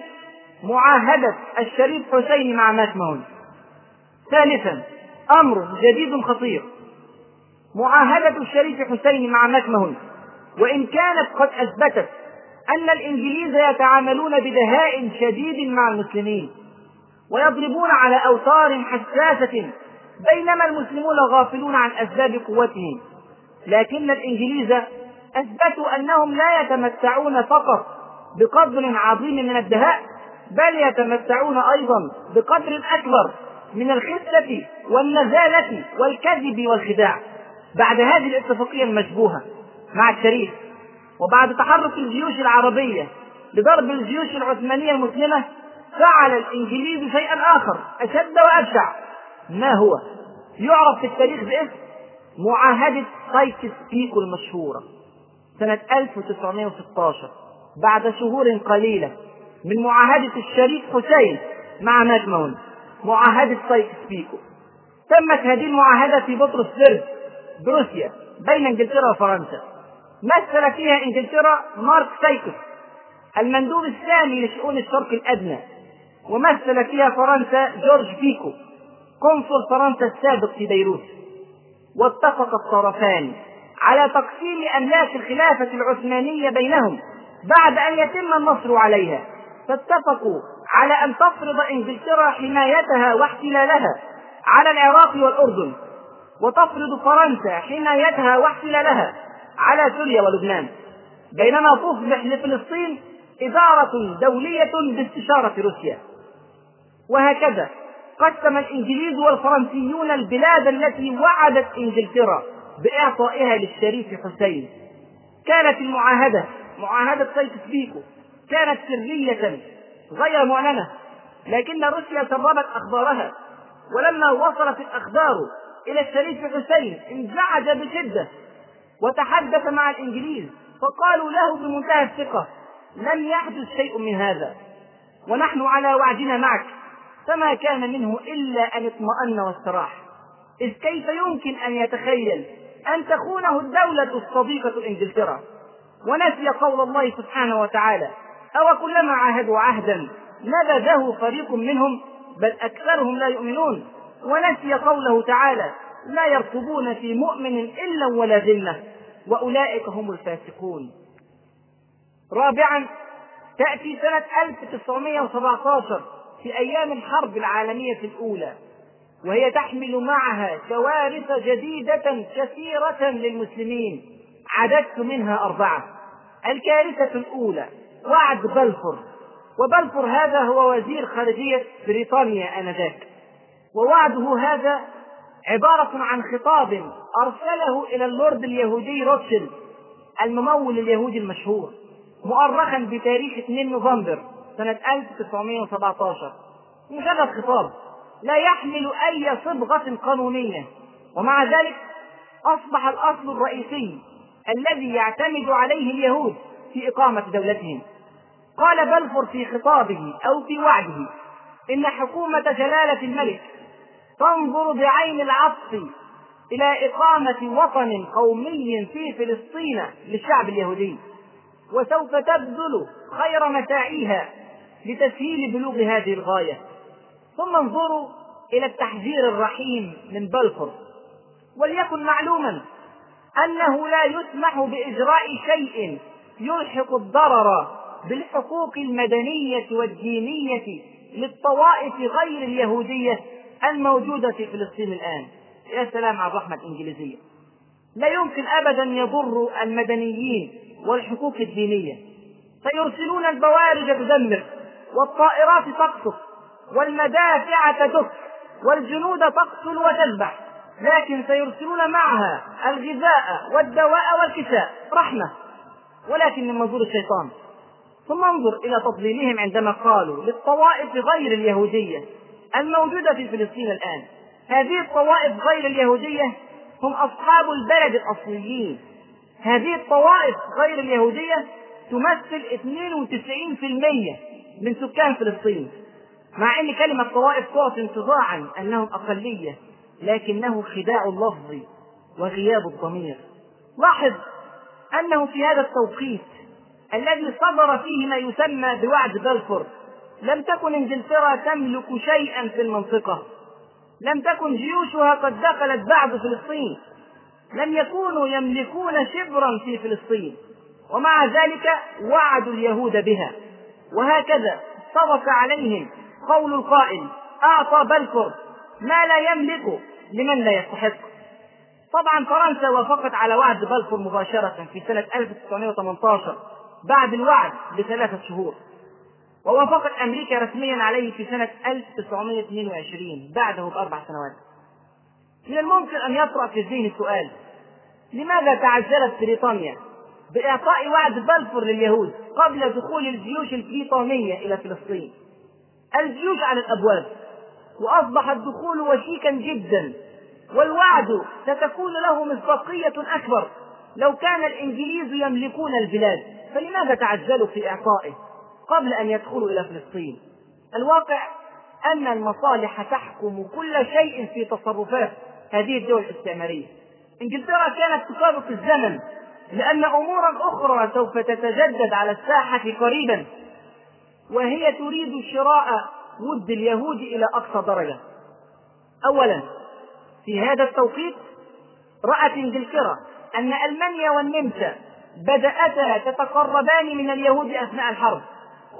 معاهدة الشريف حسين مع ماكمهون ثالثا أمر جديد خطير. معاهدة الشريف حسين مع ماكمهون وإن كانت قد أثبتت أن الإنجليز يتعاملون بدهاء شديد مع المسلمين ويضربون على أوتار حساسة بينما المسلمون غافلون عن أسباب قوتهم. لكن الإنجليز أثبتوا أنهم لا يتمتعون فقط بقدر عظيم من الدهاء بل يتمتعون أيضا بقدر أكبر من الخسة والنزالة والكذب والخداع. بعد هذه الاتفاقية المشبوهة مع الشريف وبعد تحرك الجيوش العربية لضرب الجيوش العثمانية المسلمة فعل الإنجليز شيئا آخر أشد وأبشع. ما هو؟ يعرف في التاريخ باسم معاهدة سايكس بيكو المشهورة سنة 1916 بعد شهور قليلة من معاهدة الشريف حسين مع مكماهون معاهدة سايكس بيكو تمت هذه المعاهدة في بطرسبرج بروسيا بين إنجلترا وفرنسا. مثل فيها إنجلترا مارك سايكس المندوب الثاني لشؤون الشرق الأدنى. ومثل فيها فرنسا جورج بيكو قنصل فرنسا السابق في بيروت. واتفق الطرفان على تقسيم أملاك الخلافة العثمانية بينهم بعد أن يتم النصر عليها. فاتفقوا على أن تفرض إنجلترا حمايتها واحتلالها على العراق والأردن. وتفرض فرنسا حمايتها واحتلالها على سوريا ولبنان بينما تصبح لفلسطين إدارة دولية باستشارة روسيا. وهكذا قسم الإنجليز والفرنسيون البلاد التي وعدت إنجلترا بإعطائها للشريف حسين. كانت المعاهدة معاهدة سايكس بيكو كانت سرية غير معلنة لكن روسيا سربت أخبارها. ولما وصلت الأخبار إلى الشريف حسين انزعج بشدة وتحدث مع الإنجليز فقالوا له بمنتهى الثقة لم يحدث شيء من هذا ونحن على وعدنا معك فما كان منه إلا أن اطمأن واستراح. إذ كيف يمكن أن يتخيل أن تخونه الدولة الصديقة إنجلترا ونسي قول الله سبحانه وتعالى أو كلما عاهدوا عهدا نبذه فريق منهم بل أكثرهم لا يؤمنون. ونسي قوله تعالى لا يرقبون في مؤمن إلا ولا ذمة وأولئك هم الفاسقون. رابعا تأتي سنة 1917 في أيام الحرب العالمية الأولى وهي تحمل معها كوارث جديدة كثيرة للمسلمين عددت منها أربعة. الكارثة الأولى وعد بلفور وبلفور هذا هو وزير خارجية بريطانيا آنذاك. ووعده هذا عبارة عن خطاب أرسله إلى اللورد اليهودي روتشيلد الممول اليهودي المشهور مؤرخا بتاريخ 2 نوفمبر سنة 1917 مجرد خطاب لا يحمل أي صبغة قانونية. ومع ذلك أصبح الأصل الرئيسي الذي يعتمد عليه اليهود في إقامة دولتهم. قال بلفور في خطابه أو في وعده إن حكومة جلالة الملك تنظر بعين العطف إلى إقامة وطن قومي في فلسطين للشعب اليهودي. وسوف تبذل خير مساعيها لتسهيل بلوغ هذه الغاية. ثم انظروا إلى التحذير الرحيم من بلفور. وليكن معلوما أنه لا يسمح بإجراء شيء يلحق الضرر بالحقوق المدنية والدينية للطوائف غير اليهودية الموجودة في فلسطين الآن. يا سلام على الرحمة الإنجليزية. لا يمكن أبدا يضر المدنيين والحقوق الدينية. سيرسلون البوارج تدمر والطائرات تقصف والمدافع تدك والجنود تقتل وتذبح. لكن سيرسلون معها الغذاء والدواء والكساء. رحمة. ولكن من منظور الشيطان. ثم انظر إلى تضليلهم عندما قالوا للطوائف غير اليهودية الموجودة في فلسطين الآن. هذه الطوائف غير اليهودية هم أصحاب البلد الأصليين. هذه الطوائف غير اليهودية تمثل 92% من سكان فلسطين. مع أن كلمة طوائف تعطي انطباعا أنهم أقلية لكنه خداع اللفظ وغياب الضمير. لاحظ أنه في هذا التوقيت الذي صدر فيه ما يسمى بوعد بلفور لم تكن انجلترا تملك شيئا في المنطقة. لم تكن جيوشها قد دخلت بعد فلسطين. لم يكونوا يملكون شبرا في فلسطين. ومع ذلك وعدوا اليهود بها. وهكذا صدق عليهم قول القائل أعطى بلفور ما لا يملك لمن لا يستحق. طبعا فرنسا وافقت على وعد بلفور مباشرة في سنة 1918 بعد الوعد بثلاثة شهور. ووافقت أمريكا رسميا عليه في سنة 1922 بعده بأربع سنوات. من الممكن أن يطرأ في الذهن سؤال لماذا تعجلت بريطانيا بإعطاء وعد بلفور لليهود قبل دخول الجيوش البريطانية إلى فلسطين؟ الجيوش على الأبواب وأصبح الدخول وشيكا جدا والوعد ستكون له مصداقية أكبر لو كان الإنجليز يملكون البلاد. فلماذا تعجلوا في إعطائه؟ قبل أن يدخلوا إلى فلسطين. الواقع أن المصالح تحكم كل شيء في تصرفات هذه الدول الاستعمارية. إنجلترا كانت تسابق الزمن لأن أمورا أخرى سوف تتجدد على الساحة قريبا وهي تريد شراء ود اليهود إلى أقصى درجة. أولا في هذا التوقيت رأت إنجلترا أن ألمانيا والنمسا بدأتا تتقربان من اليهود أثناء الحرب.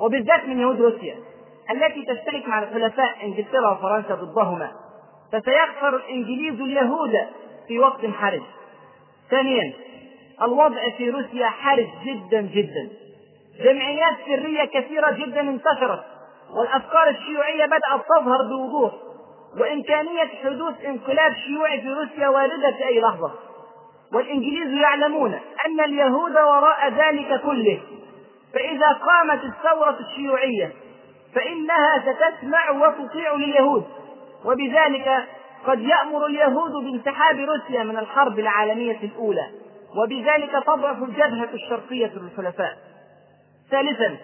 وبالذات من يهود روسيا التي تشترك مع الحلفاء إنجلترا وفرنسا ضدهما فسيخسر الانجليز اليهود في وقت حرج. ثانيا الوضع في روسيا حرج جدا جدا. جمعيات سرية كثيرة جدا انتشرت والأفكار الشيوعية بدأت تظهر بوضوح وإمكانية حدوث انقلاب شيوعي في روسيا واردة في أي لحظة. والإنجليز يعلمون أن اليهود وراء ذلك كله فإذا قامت الثورة الشيوعية فإنها ستسمع وتطيع لليهود وبذلك قد يأمر اليهود بانسحاب روسيا من الحرب العالمية الأولى وبذلك تضعف الجبهة الشرقية للحلفاء ثالثا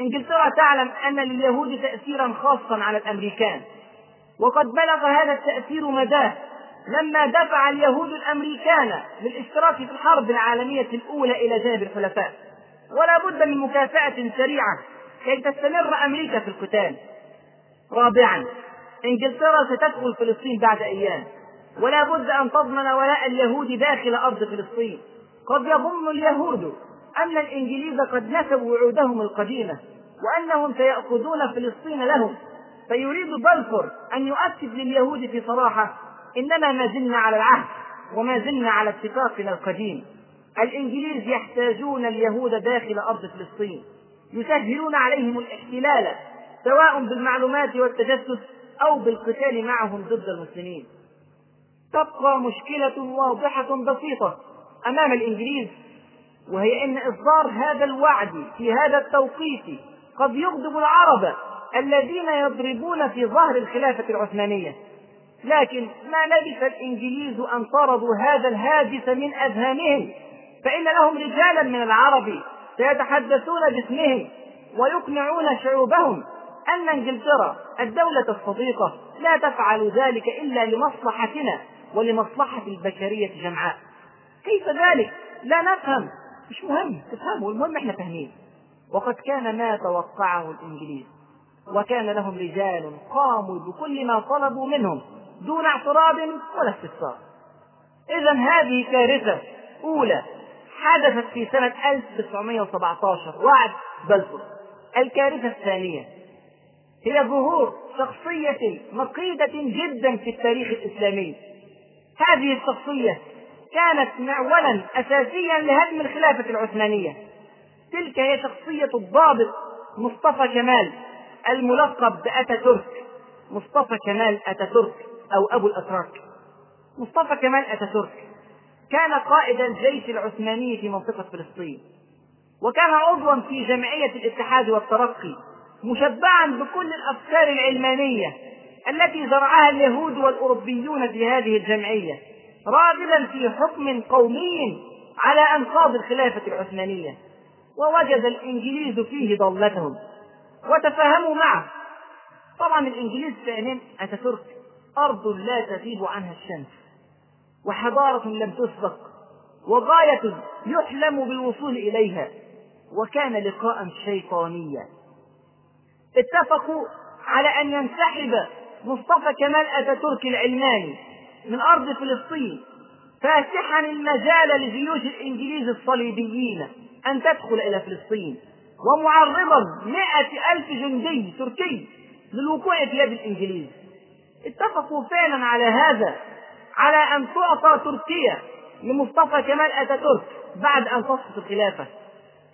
إنجلترا تعلم أن لليهود تاثيرا خاصا على الأمريكان وقد بلغ هذا التأثير مداه لما دفع اليهود الأمريكان للاشتراك في الحرب العالمية الأولى إلى جانب الحلفاء ولا بد من مكافأة سريعة كي تستمر أمريكا في القتال. رابعا إنجلترا ستدخل فلسطين بعد أيام. ولا بد أن تضمن ولاء اليهود داخل أرض فلسطين. قد يظن اليهود أن الإنجليز قد نسوا وعودهم القديمة وأنهم سيأخذون فلسطين لهم. فيريد بلفور أن يؤكد لليهود في صراحة إننا ما زلنا على العهد وما زلنا على اتفاقنا القديم. الإنجليز يحتاجون اليهود داخل أرض فلسطين. يسهلون عليهم الاحتلال سواء بالمعلومات والتجسس أو بالقتال معهم ضد المسلمين. تبقى مشكلة واضحة بسيطة أمام الإنجليز وهي إن إصدار هذا الوعد في هذا التوقيت قد يغضب العرب الذين يضربون في ظهر الخلافة العثمانية. لكن ما لبث الإنجليز أن طردوا هذا الهاجس من أذهانهم؟ فإن لهم رجالا من العرب سيتحدثون باسمهم ويقنعون شعوبهم أن انجلترا الدولة الصديقة لا تفعل ذلك إلا لمصلحتنا ولمصلحة البشرية جمعاء. كيف ذلك؟ لا نفهم. مش مهم. تفهموا. المهم إحنا فاهمين. وقد كان ما توقعه الإنجليز. وكان لهم رجال قاموا بكل ما طلبوا منهم دون اعتراض ولا استفسار. اذا هذه كارثة أولى حدثت في سنة 1917 وعد بلفور. الكارثة الثانية هي ظهور شخصية مقيدة جدا في التاريخ الإسلامي. هذه الشخصية كانت معولا أساسيا لهدم الخلافة العثمانية. تلك هي شخصية الضابط مصطفى كمال الملقب بأتاتورك. مصطفى كمال أتاتورك أو أبو الأتراك. مصطفى كمال أتاتورك. كان قائد الجيش العثماني في منطقة فلسطين وكان عضوا في جمعية الاتحاد والترقي مشبعا بكل الأفكار العلمانية التي زرعها اليهود والأوروبيون في هذه الجمعية راغبا في حكم قومي على أنقاض الخلافة العثمانية. ووجد الإنجليز فيه ضالتهم وتفاهموا معه. طبعا الإنجليز فاهمين أتاتورك أرض لا تغيب عنها الشمس. وحضارة لم تسبق وغاية يحلم بالوصول إليها وكان لقاء شيطانيا. اتفقوا على أن ينسحب مصطفى كمال أتاتورك العلماني من أرض فلسطين فاتحا المجال لجيوش الإنجليز الصليبيين أن تدخل إلى فلسطين ومعرضا مئة ألف جندي تركي للوقوع في يد الإنجليز. اتفقوا فعلا على هذا على أن تعطى تركيا لمصطفى كمال أتاتورك بعد أن تسقط الخلافة.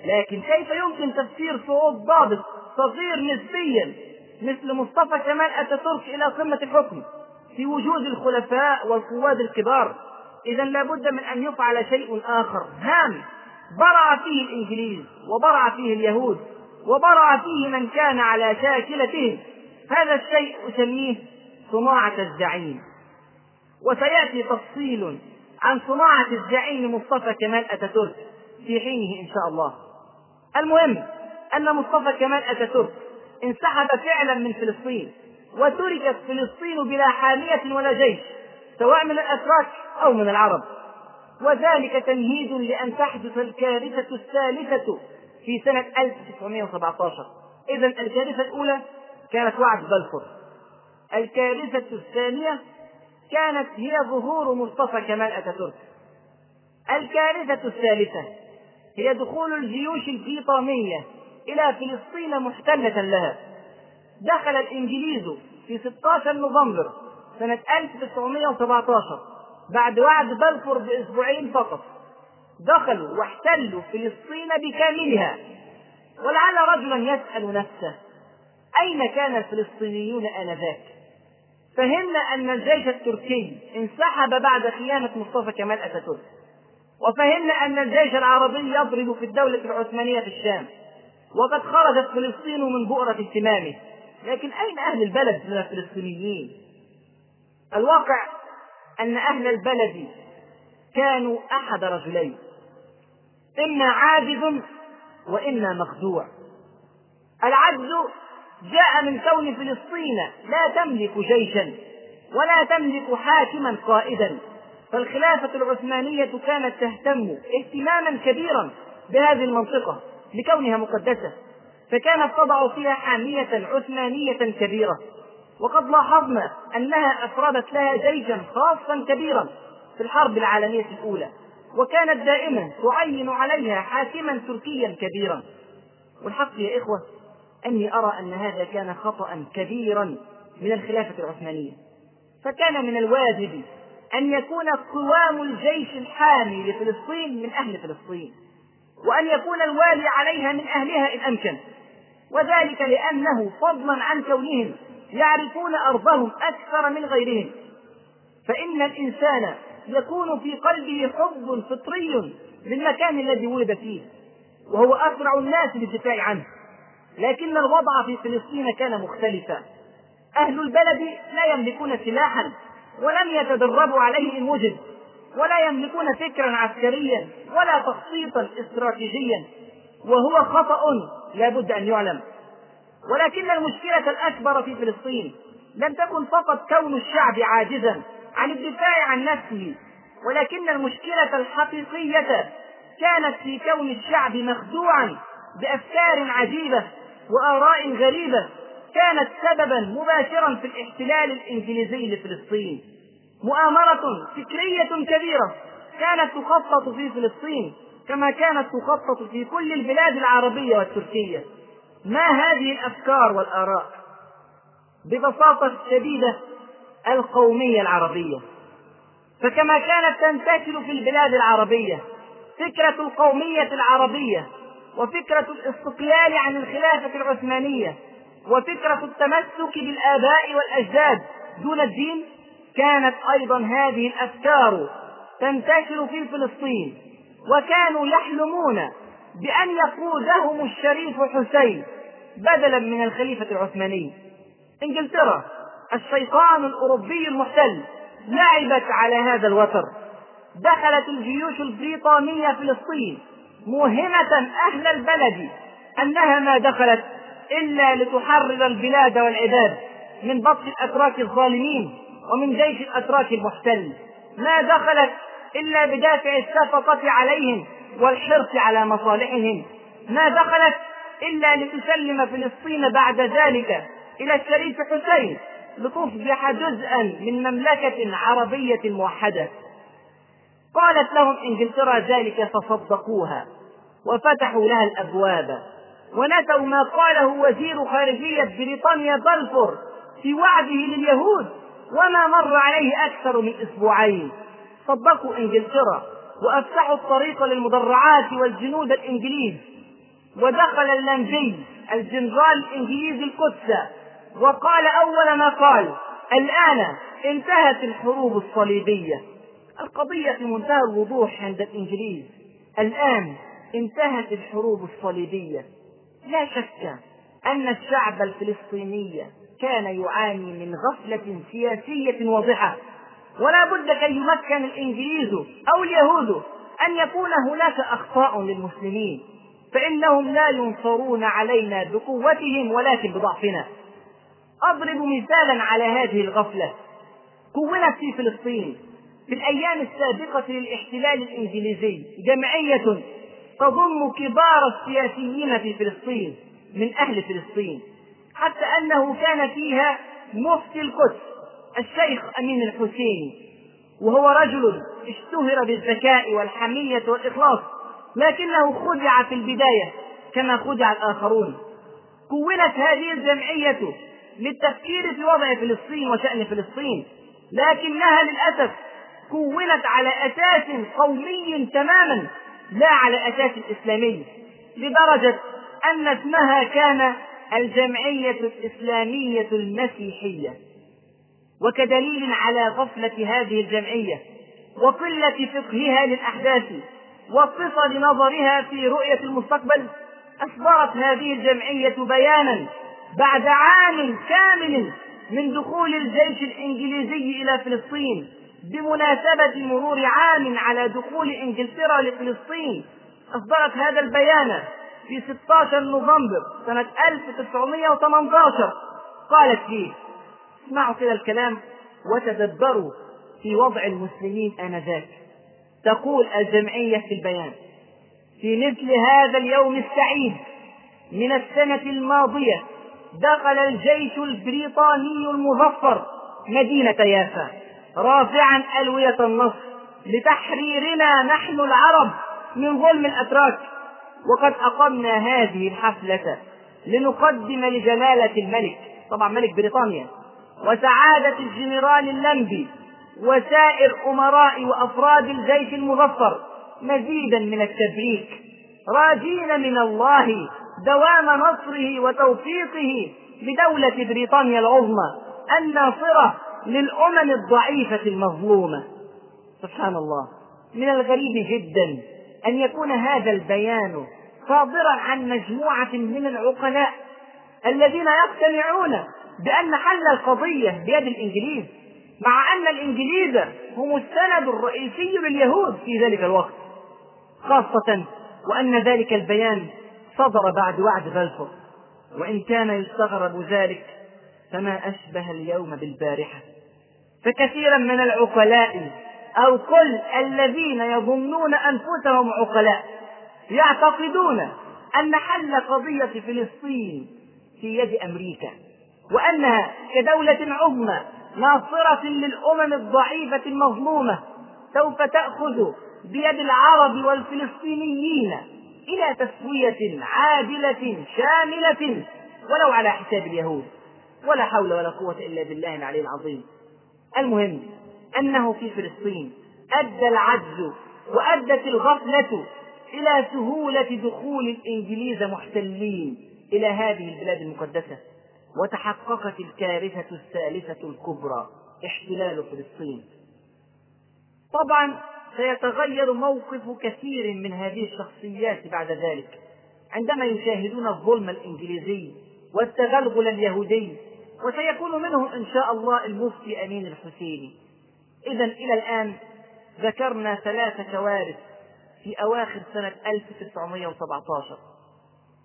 لكن كيف يمكن تفسير صعود ضابط صغير نسبيا مثل مصطفى كمال أتاتورك إلى قمة الحكم في وجود الخلفاء والقواد الكبار؟ إذا لابد من أن يفعل شيء آخر. هام برع فيه الإنجليز وبرع فيه اليهود وبرع فيه من كان على شاكلتهم. هذا الشيء أسميه صناعة الزعيم. وسيأتي تفصيل عن صناعة الزعيم مصطفى كمال أتاتورك في حينه إن شاء الله. المهم أن مصطفى كمال أتاتورك انسحب فعلا من فلسطين وتركت فلسطين بلا حامية ولا جيش سواء من الأتراك أو من العرب. وذلك تمهيد لأن تحدث الكارثة الثالثة في سنة 1917 إذا الكارثة الأولى كانت وعد بلفور. الكارثة الثانية كانت هي ظهور مصطفى كمال أتاتورك. الكارثة الثالثة هي دخول الجيوش البريطانية إلى فلسطين محتلة لها. دخل الإنجليز في 16 نوفمبر سنة 1917 بعد وعد بلفور بأسبوعين فقط. دخلوا واحتلوا فلسطين بكاملها. ولعل رجلا يسأل نفسه أين كان الفلسطينيون آنذاك؟ فهمنا أن الجيش التركي انسحب بعد خيانة مصطفى كمال أتاتورك. وفهمنا أن الجيش العربي يضرب في الدولة العثمانية في الشام. وقد خرجت فلسطين من بؤرة اهتمامه. لكن أين أهل البلد من الفلسطينيين؟ الواقع أن أهل البلد كانوا أحد رجلين. إما عاجز وإما مخدوع العجز جاء من كون فلسطين لا تملك جيشا ولا تملك حاكما قائدا. فالخلافة العثمانية كانت تهتم اهتماما كبيرا بهذه المنطقة لكونها مقدسة. فكانت تضع فيها حامية عثمانية كبيرة. وقد لاحظنا أنها أفردت لها جيشا خاصا كبيرا في الحرب العالمية الأولى. وكانت دائما تعين عليها حاكما تركيا كبيرا. والحق يا إخوة أني أرى أن هذا كان خطأ كبيرا من الخلافة العثمانية. فكان من الواجب أن يكون قوام الجيش الحامي لفلسطين من أهل فلسطين وأن يكون الوالي عليها من أهلها إن أمكن. وذلك لأنه فضلا عن كونهم يعرفون أرضهم أكثر من غيرهم. فإن الإنسان يكون في قلبه حب فطري للمكان الذي ولد فيه وهو أسرع الناس بالدفاع عنه. لكن الوضع في فلسطين كان مختلفا. أهل البلد لا يملكون سلاحا ولم يتدربوا عليه إن وجد ولا يملكون فكرا عسكريا ولا تخطيطا استراتيجيا وهو خطأ لا بد أن يعلم. ولكن المشكلة الأكبر في فلسطين لم تكن فقط كون الشعب عاجزا عن الدفاع عن نفسه ولكن المشكلة الحقيقية كانت في كون الشعب مخدوعا بأفكار عجيبة وآراء غريبة كانت سببا مباشرا في الاحتلال الإنجليزي لفلسطين. مؤامرة فكرية كبيرة كانت تخطط في فلسطين كما كانت تخطط في كل البلاد العربية والتركية. ما هذه الأفكار والآراء؟ ببساطة شديدة القومية العربية. فكما كانت تنتشر في البلاد العربية فكرة القومية العربية وفكرة الاستقلال عن الخلافة العثمانية وفكرة التمسك بالآباء والأجداد دون الدين كانت أيضا هذه الأفكار تنتشر في فلسطين وكانوا يحلمون بأن يقودهم الشريف حسين بدلا من الخليفة العثماني. إنجلترا الشيطان الأوروبي المحتل لعبت على هذا الوتر. دخلت الجيوش البريطانية فلسطين موهمة أهل البلد أنها ما دخلت إلا لتحرر البلاد والعباد من بطش الأتراك الظالمين ومن جيش الأتراك المحتل. ما دخلت إلا بدافع الشفقة عليهم والحرص على مصالحهم. ما دخلت إلا لتسلم فلسطين بعد ذلك إلى الشريف حسين لتصبح جزءا من مملكة عربية موحدة. قالت لهم إنجلترا ذلك فصدقوها وفتحوا لها الأبواب ونسوا ما قاله وزير خارجية بريطانيا بلفور في وعده لليهود وما مر عليه أكثر من أسبوعين. صدقوا إنجلترا وأفتحوا الطريق للمدرعات والجنود الإنجليز. ودخل اللانجي الجنرال الإنجليزي القدس وقال أول ما قال الآن انتهت الحروب الصليبية. القضية في منتهى الوضوح عند الإنجليز. الآن انتهت الحروب الصليبية. لا شك أن الشعب الفلسطيني كان يعاني من غفلة سياسية واضحة. ولا بد كي يمكن الإنجليز أو اليهود أن يكون هناك أخطاء للمسلمين. فإنهم لا ينصرون علينا بقوتهم ولكن بضعفنا. أضرب مثالا على هذه الغفلة. كونت في فلسطين في الأيام السابقة للاحتلال الإنجليزي جمعية تضم كبار السياسيين في فلسطين من أهل فلسطين حتى أنه كان فيها مفتي القدس الشيخ أمين الحسيني وهو رجل اشتهر بالذكاء والحمية والإخلاص لكنه خدع في البداية كما خدع الآخرون. كونت هذه الجمعية للتفكير في وضع فلسطين وشأن فلسطين لكنها للأسف كونت على أساس قومي تماما لا على أساس إسلامي لدرجة أن اسمها كان الجمعية الإسلامية المسيحية. وكدليل على غفلة هذه الجمعية وقلة فقهها للأحداث وقصد نظرها في رؤية المستقبل أصدرت هذه الجمعية بيانا بعد عام كامل من دخول الجيش الإنجليزي إلى فلسطين. بمناسبة مرور عام على دخول إنجلترا لفلسطين أصدرت هذا البيان في 16 نوفمبر سنة 1918 قالت فيه اسمعوا كده الكلام وتدبروا في وضع المسلمين آنذاك. تقول الجمعية في البيان في مثل هذا اليوم السعيد من السنة الماضية دخل الجيش البريطاني المظفر مدينة يافا. رافعا ألوية النصر لتحريرنا نحن العرب من ظلم الأتراك. وقد أقمنا هذه الحفلة لنقدم لجلالة الملك طبعا ملك بريطانيا وسعادة الجنرال اللمبي وسائر أمراء وأفراد الجيش المظفر مزيدا من التبريك. راجين من الله دوام نصره وتوفيقه لدولة بريطانيا العظمى الناصرة للأمم الضعيفة المظلومة. سبحان الله. من الغريب جدا أن يكون هذا البيان صادرا عن مجموعة من العقلاء الذين يقتنعون بأن حل القضية بيد الإنجليز مع أن الإنجليز هم السند الرئيسي لليهود في ذلك الوقت خاصة وأن ذلك البيان صدر بعد وعد بلفور. وإن كان يستغرب ذلك فما أشبه اليوم بالبارحة. فكثيرا من العقلاء أو كل الذين يظنون أنفسهم عقلاء يعتقدون أن حل قضية فلسطين في يد أمريكا وأنها كدولة عظمى ناصرة للأمم الضعيفة المظلومة سوف تأخذ بيد العرب والفلسطينيين إلى تسوية عادلة شاملة ولو على حساب اليهود ولا حول ولا قوة إلا بالله العلي العظيم. المهم أنه في فلسطين أدى العجز وأدت الغفلة إلى سهولة دخول الإنجليز محتلين إلى هذه البلاد المقدسة وتحققت الكارثة الثالثة الكبرى احتلال فلسطين. طبعا سيتغير موقف كثير من هذه الشخصيات بعد ذلك. عندما يشاهدون الظلم الإنجليزي والتغلغل اليهودي وسيكون منهم إن شاء الله المفتي أمين الحسيني. إذا إلى الآن ذكرنا ثلاث كوارث في أواخر سنة 1917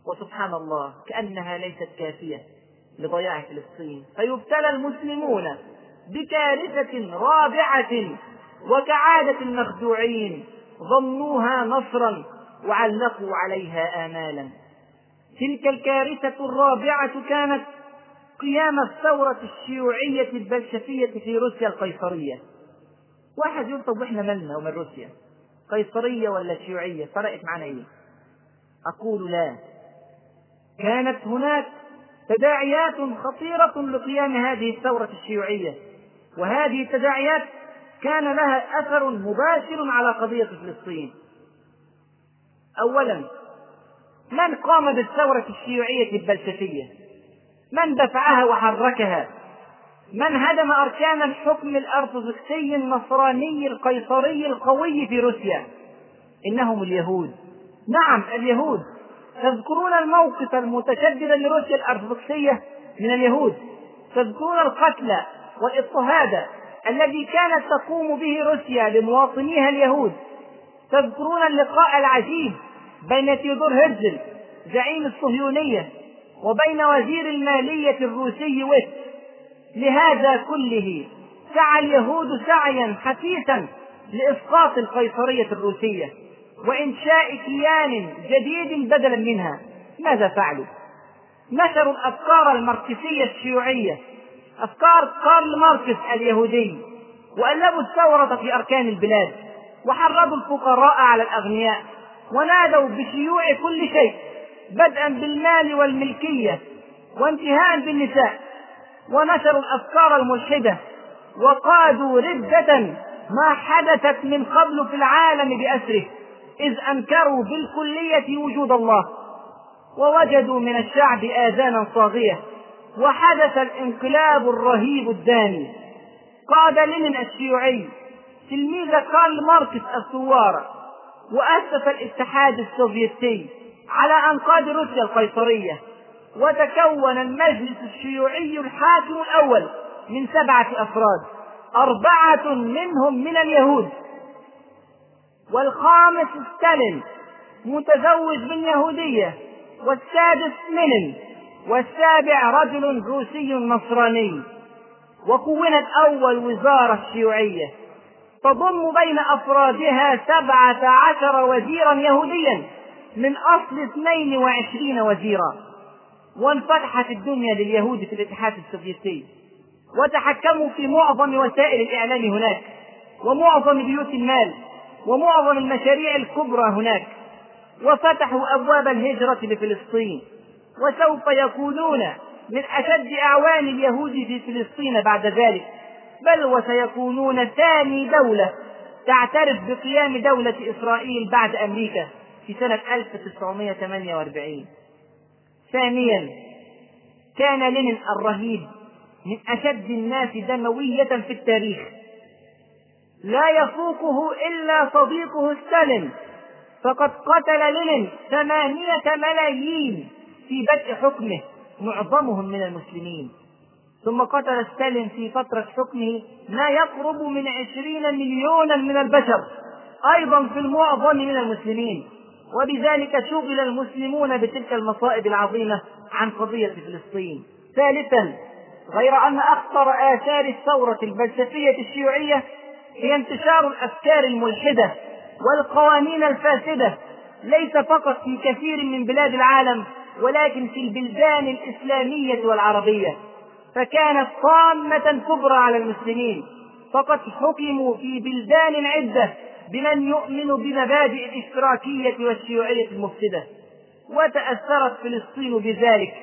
وسبحان الله كأنها ليست كافية لضياع فلسطين. فيبتلى المسلمون بكارثة رابعة وكعادة المخدوعين ظنوها نصرا وعلقوا عليها آمالا. تلك الكارثة الرابعة كانت قيام الثورة الشيوعية البلشفية في روسيا القيصرية. واحد يقول طب إحنا مالنا ومن روسيا. قيصرية ولا شيوعية؟ فرقت معنا إيه؟ أقول لا. كانت هناك تداعيات خطيرة لقيام هذه الثورة الشيوعية. وهذه التداعيات كان لها أثر مباشر على قضية فلسطين. أولا من قام بالثورة الشيوعية البلشفية؟ من دفعها وحركها. من هدم أركان الحكم الأرثوذكسي النصراني القيصري القوي في روسيا. إنهم اليهود. نعم اليهود. تذكرون الموقف المتشدد لروسيا الأرثوذكسية؟ من اليهود. تذكرون القتل والإضطهاد الذي كانت تقوم به روسيا لمواطنيها اليهود. تذكرون اللقاء العجيب بين تيودور هرزل زعيم الصهيونية وبين وزير المالية الروسي ويت لهذا كله سعى اليهود سعيا حثيثا لإسقاط القيصرية الروسية وإنشاء كيان جديد بدلا منها. ماذا فعلوا؟ نشروا الأفكار الماركسية الشيوعية أفكار كارل ماركس اليهودي وألبوا الثورة في أركان البلاد وحرضوا الفقراء على الأغنياء ونادوا بشيوع كل شيء. بدءا بالمال والملكية وانتهاء بالنساء ونشروا الأفكار الملحدة وقادوا ردة ما حدثت من قبل في العالم بأسره إذ أنكروا بالكلية وجود الله ووجدوا من الشعب آذانا صاغية وحدث الانقلاب الرهيب الدامي. قاد لينين الشيوعي تلميذ كارل ماركس الثوار وأسس الاتحاد السوفيتي. على أنقاض روسيا القيصرية. وتكون المجلس الشيوعي الحاكم الأول من سبعة أفراد. أربعة منهم من اليهود. والخامس ستالين متزوج من يهودية. والسادس لينين والسابع رجل روسي نصراني. وكونت أول وزارة شيوعية. تضم بين أفرادها سبعة عشر وزيرا يهوديا. من أصل اثنين وعشرين وزيرا وانفتحت الدنيا لليهود في الاتحاد السوفيتي. وتحكموا في معظم وسائل الإعلام هناك ومعظم بيوت المال ومعظم المشاريع الكبرى هناك. وفتحوا أبواب الهجرة لفلسطين. وسوف يكونون من أشد أعوان اليهود في فلسطين بعد ذلك. بل وسيكونون ثاني دولة تعترف بقيام دولة إسرائيل بعد أمريكا. في سنة 1948 ثانيا كان لينين الرهيب من أشد الناس دموية في التاريخ. لا يفوقه إلا صديقه ستالين. فقد قتل لينين ثمانية ملايين في بدء حكمه معظمهم من المسلمين. ثم قتل ستالين في فترة حكمه ما يقرب من عشرين مليونا من البشر. أيضا في المعظم من المسلمين. وبذلك شغل المسلمون بتلك المصائب العظيمة عن قضية فلسطين. ثالثا غير أن أخطر آثار الثورة البلشفية الشيوعية هي انتشار الأفكار الملحدة والقوانين الفاسدة ليس فقط في كثير من بلاد العالم ولكن في البلدان الإسلامية والعربية. فكانت طامة كبرى على المسلمين فقد حكموا في بلدان عدة بمن يؤمن بمبادئ الاشتراكية والشيوعية المفسدة. وتأثرت فلسطين بذلك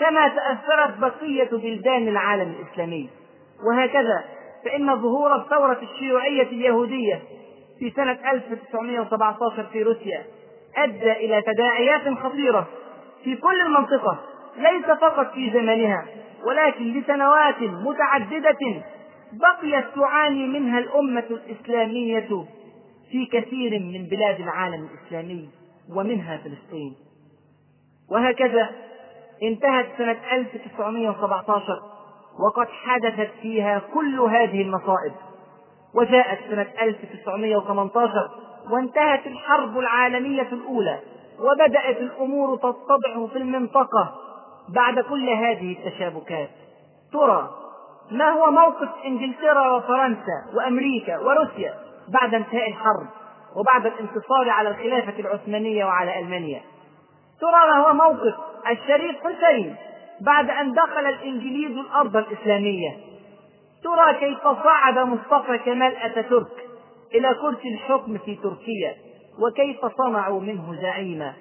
كما تأثرت بقية بلدان العالم الإسلامي. وهكذا فإن ظهور الثورة الشيوعية اليهودية في سنة 1917 في روسيا أدى إلى تداعيات خطيرة في كل المنطقة ليس فقط في زمنها ولكن لسنوات متعددة بقيت تعاني منها الأمة الإسلامية في كثير من بلاد العالم الإسلامي ومنها فلسطين. وهكذا انتهت سنة 1917 وقد حدثت فيها كل هذه المصائب. وجاءت سنة 1918 وانتهت الحرب العالمية الأولى وبدأت الأمور تتضح في المنطقة بعد كل هذه التشابكات. ترى ما هو موقف إنجلترا وفرنسا وأمريكا وروسيا بعد انتهاء الحرب وبعد الانتصار على الخلافة العثمانية وعلى ألمانيا. ترى ما هو موقف الشريف حسين بعد أن دخل الإنجليز الأرض الإسلامية. ترى كيف صعد مصطفى كمال أتاتورك إلى كرسي الحكم في تركيا وكيف صنعوا منه زعيما.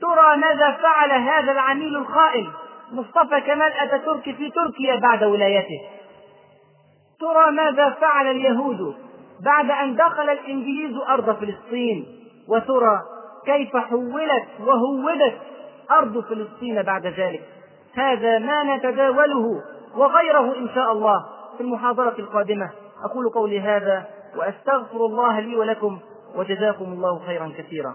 ترى ماذا فعل هذا العميل الخائن مصطفى كمال أتاتورك في تركيا بعد ولايته. ترى ماذا فعل اليهود بعد أن دخل الإنجليز أرض فلسطين. وترى كيف حولت وهودت أرض فلسطين بعد ذلك. هذا ما نتداوله وغيره إن شاء الله في المحاضرة القادمة. أقول قولي هذا وأستغفر الله لي ولكم وجزاكم الله خيرا كثيرا.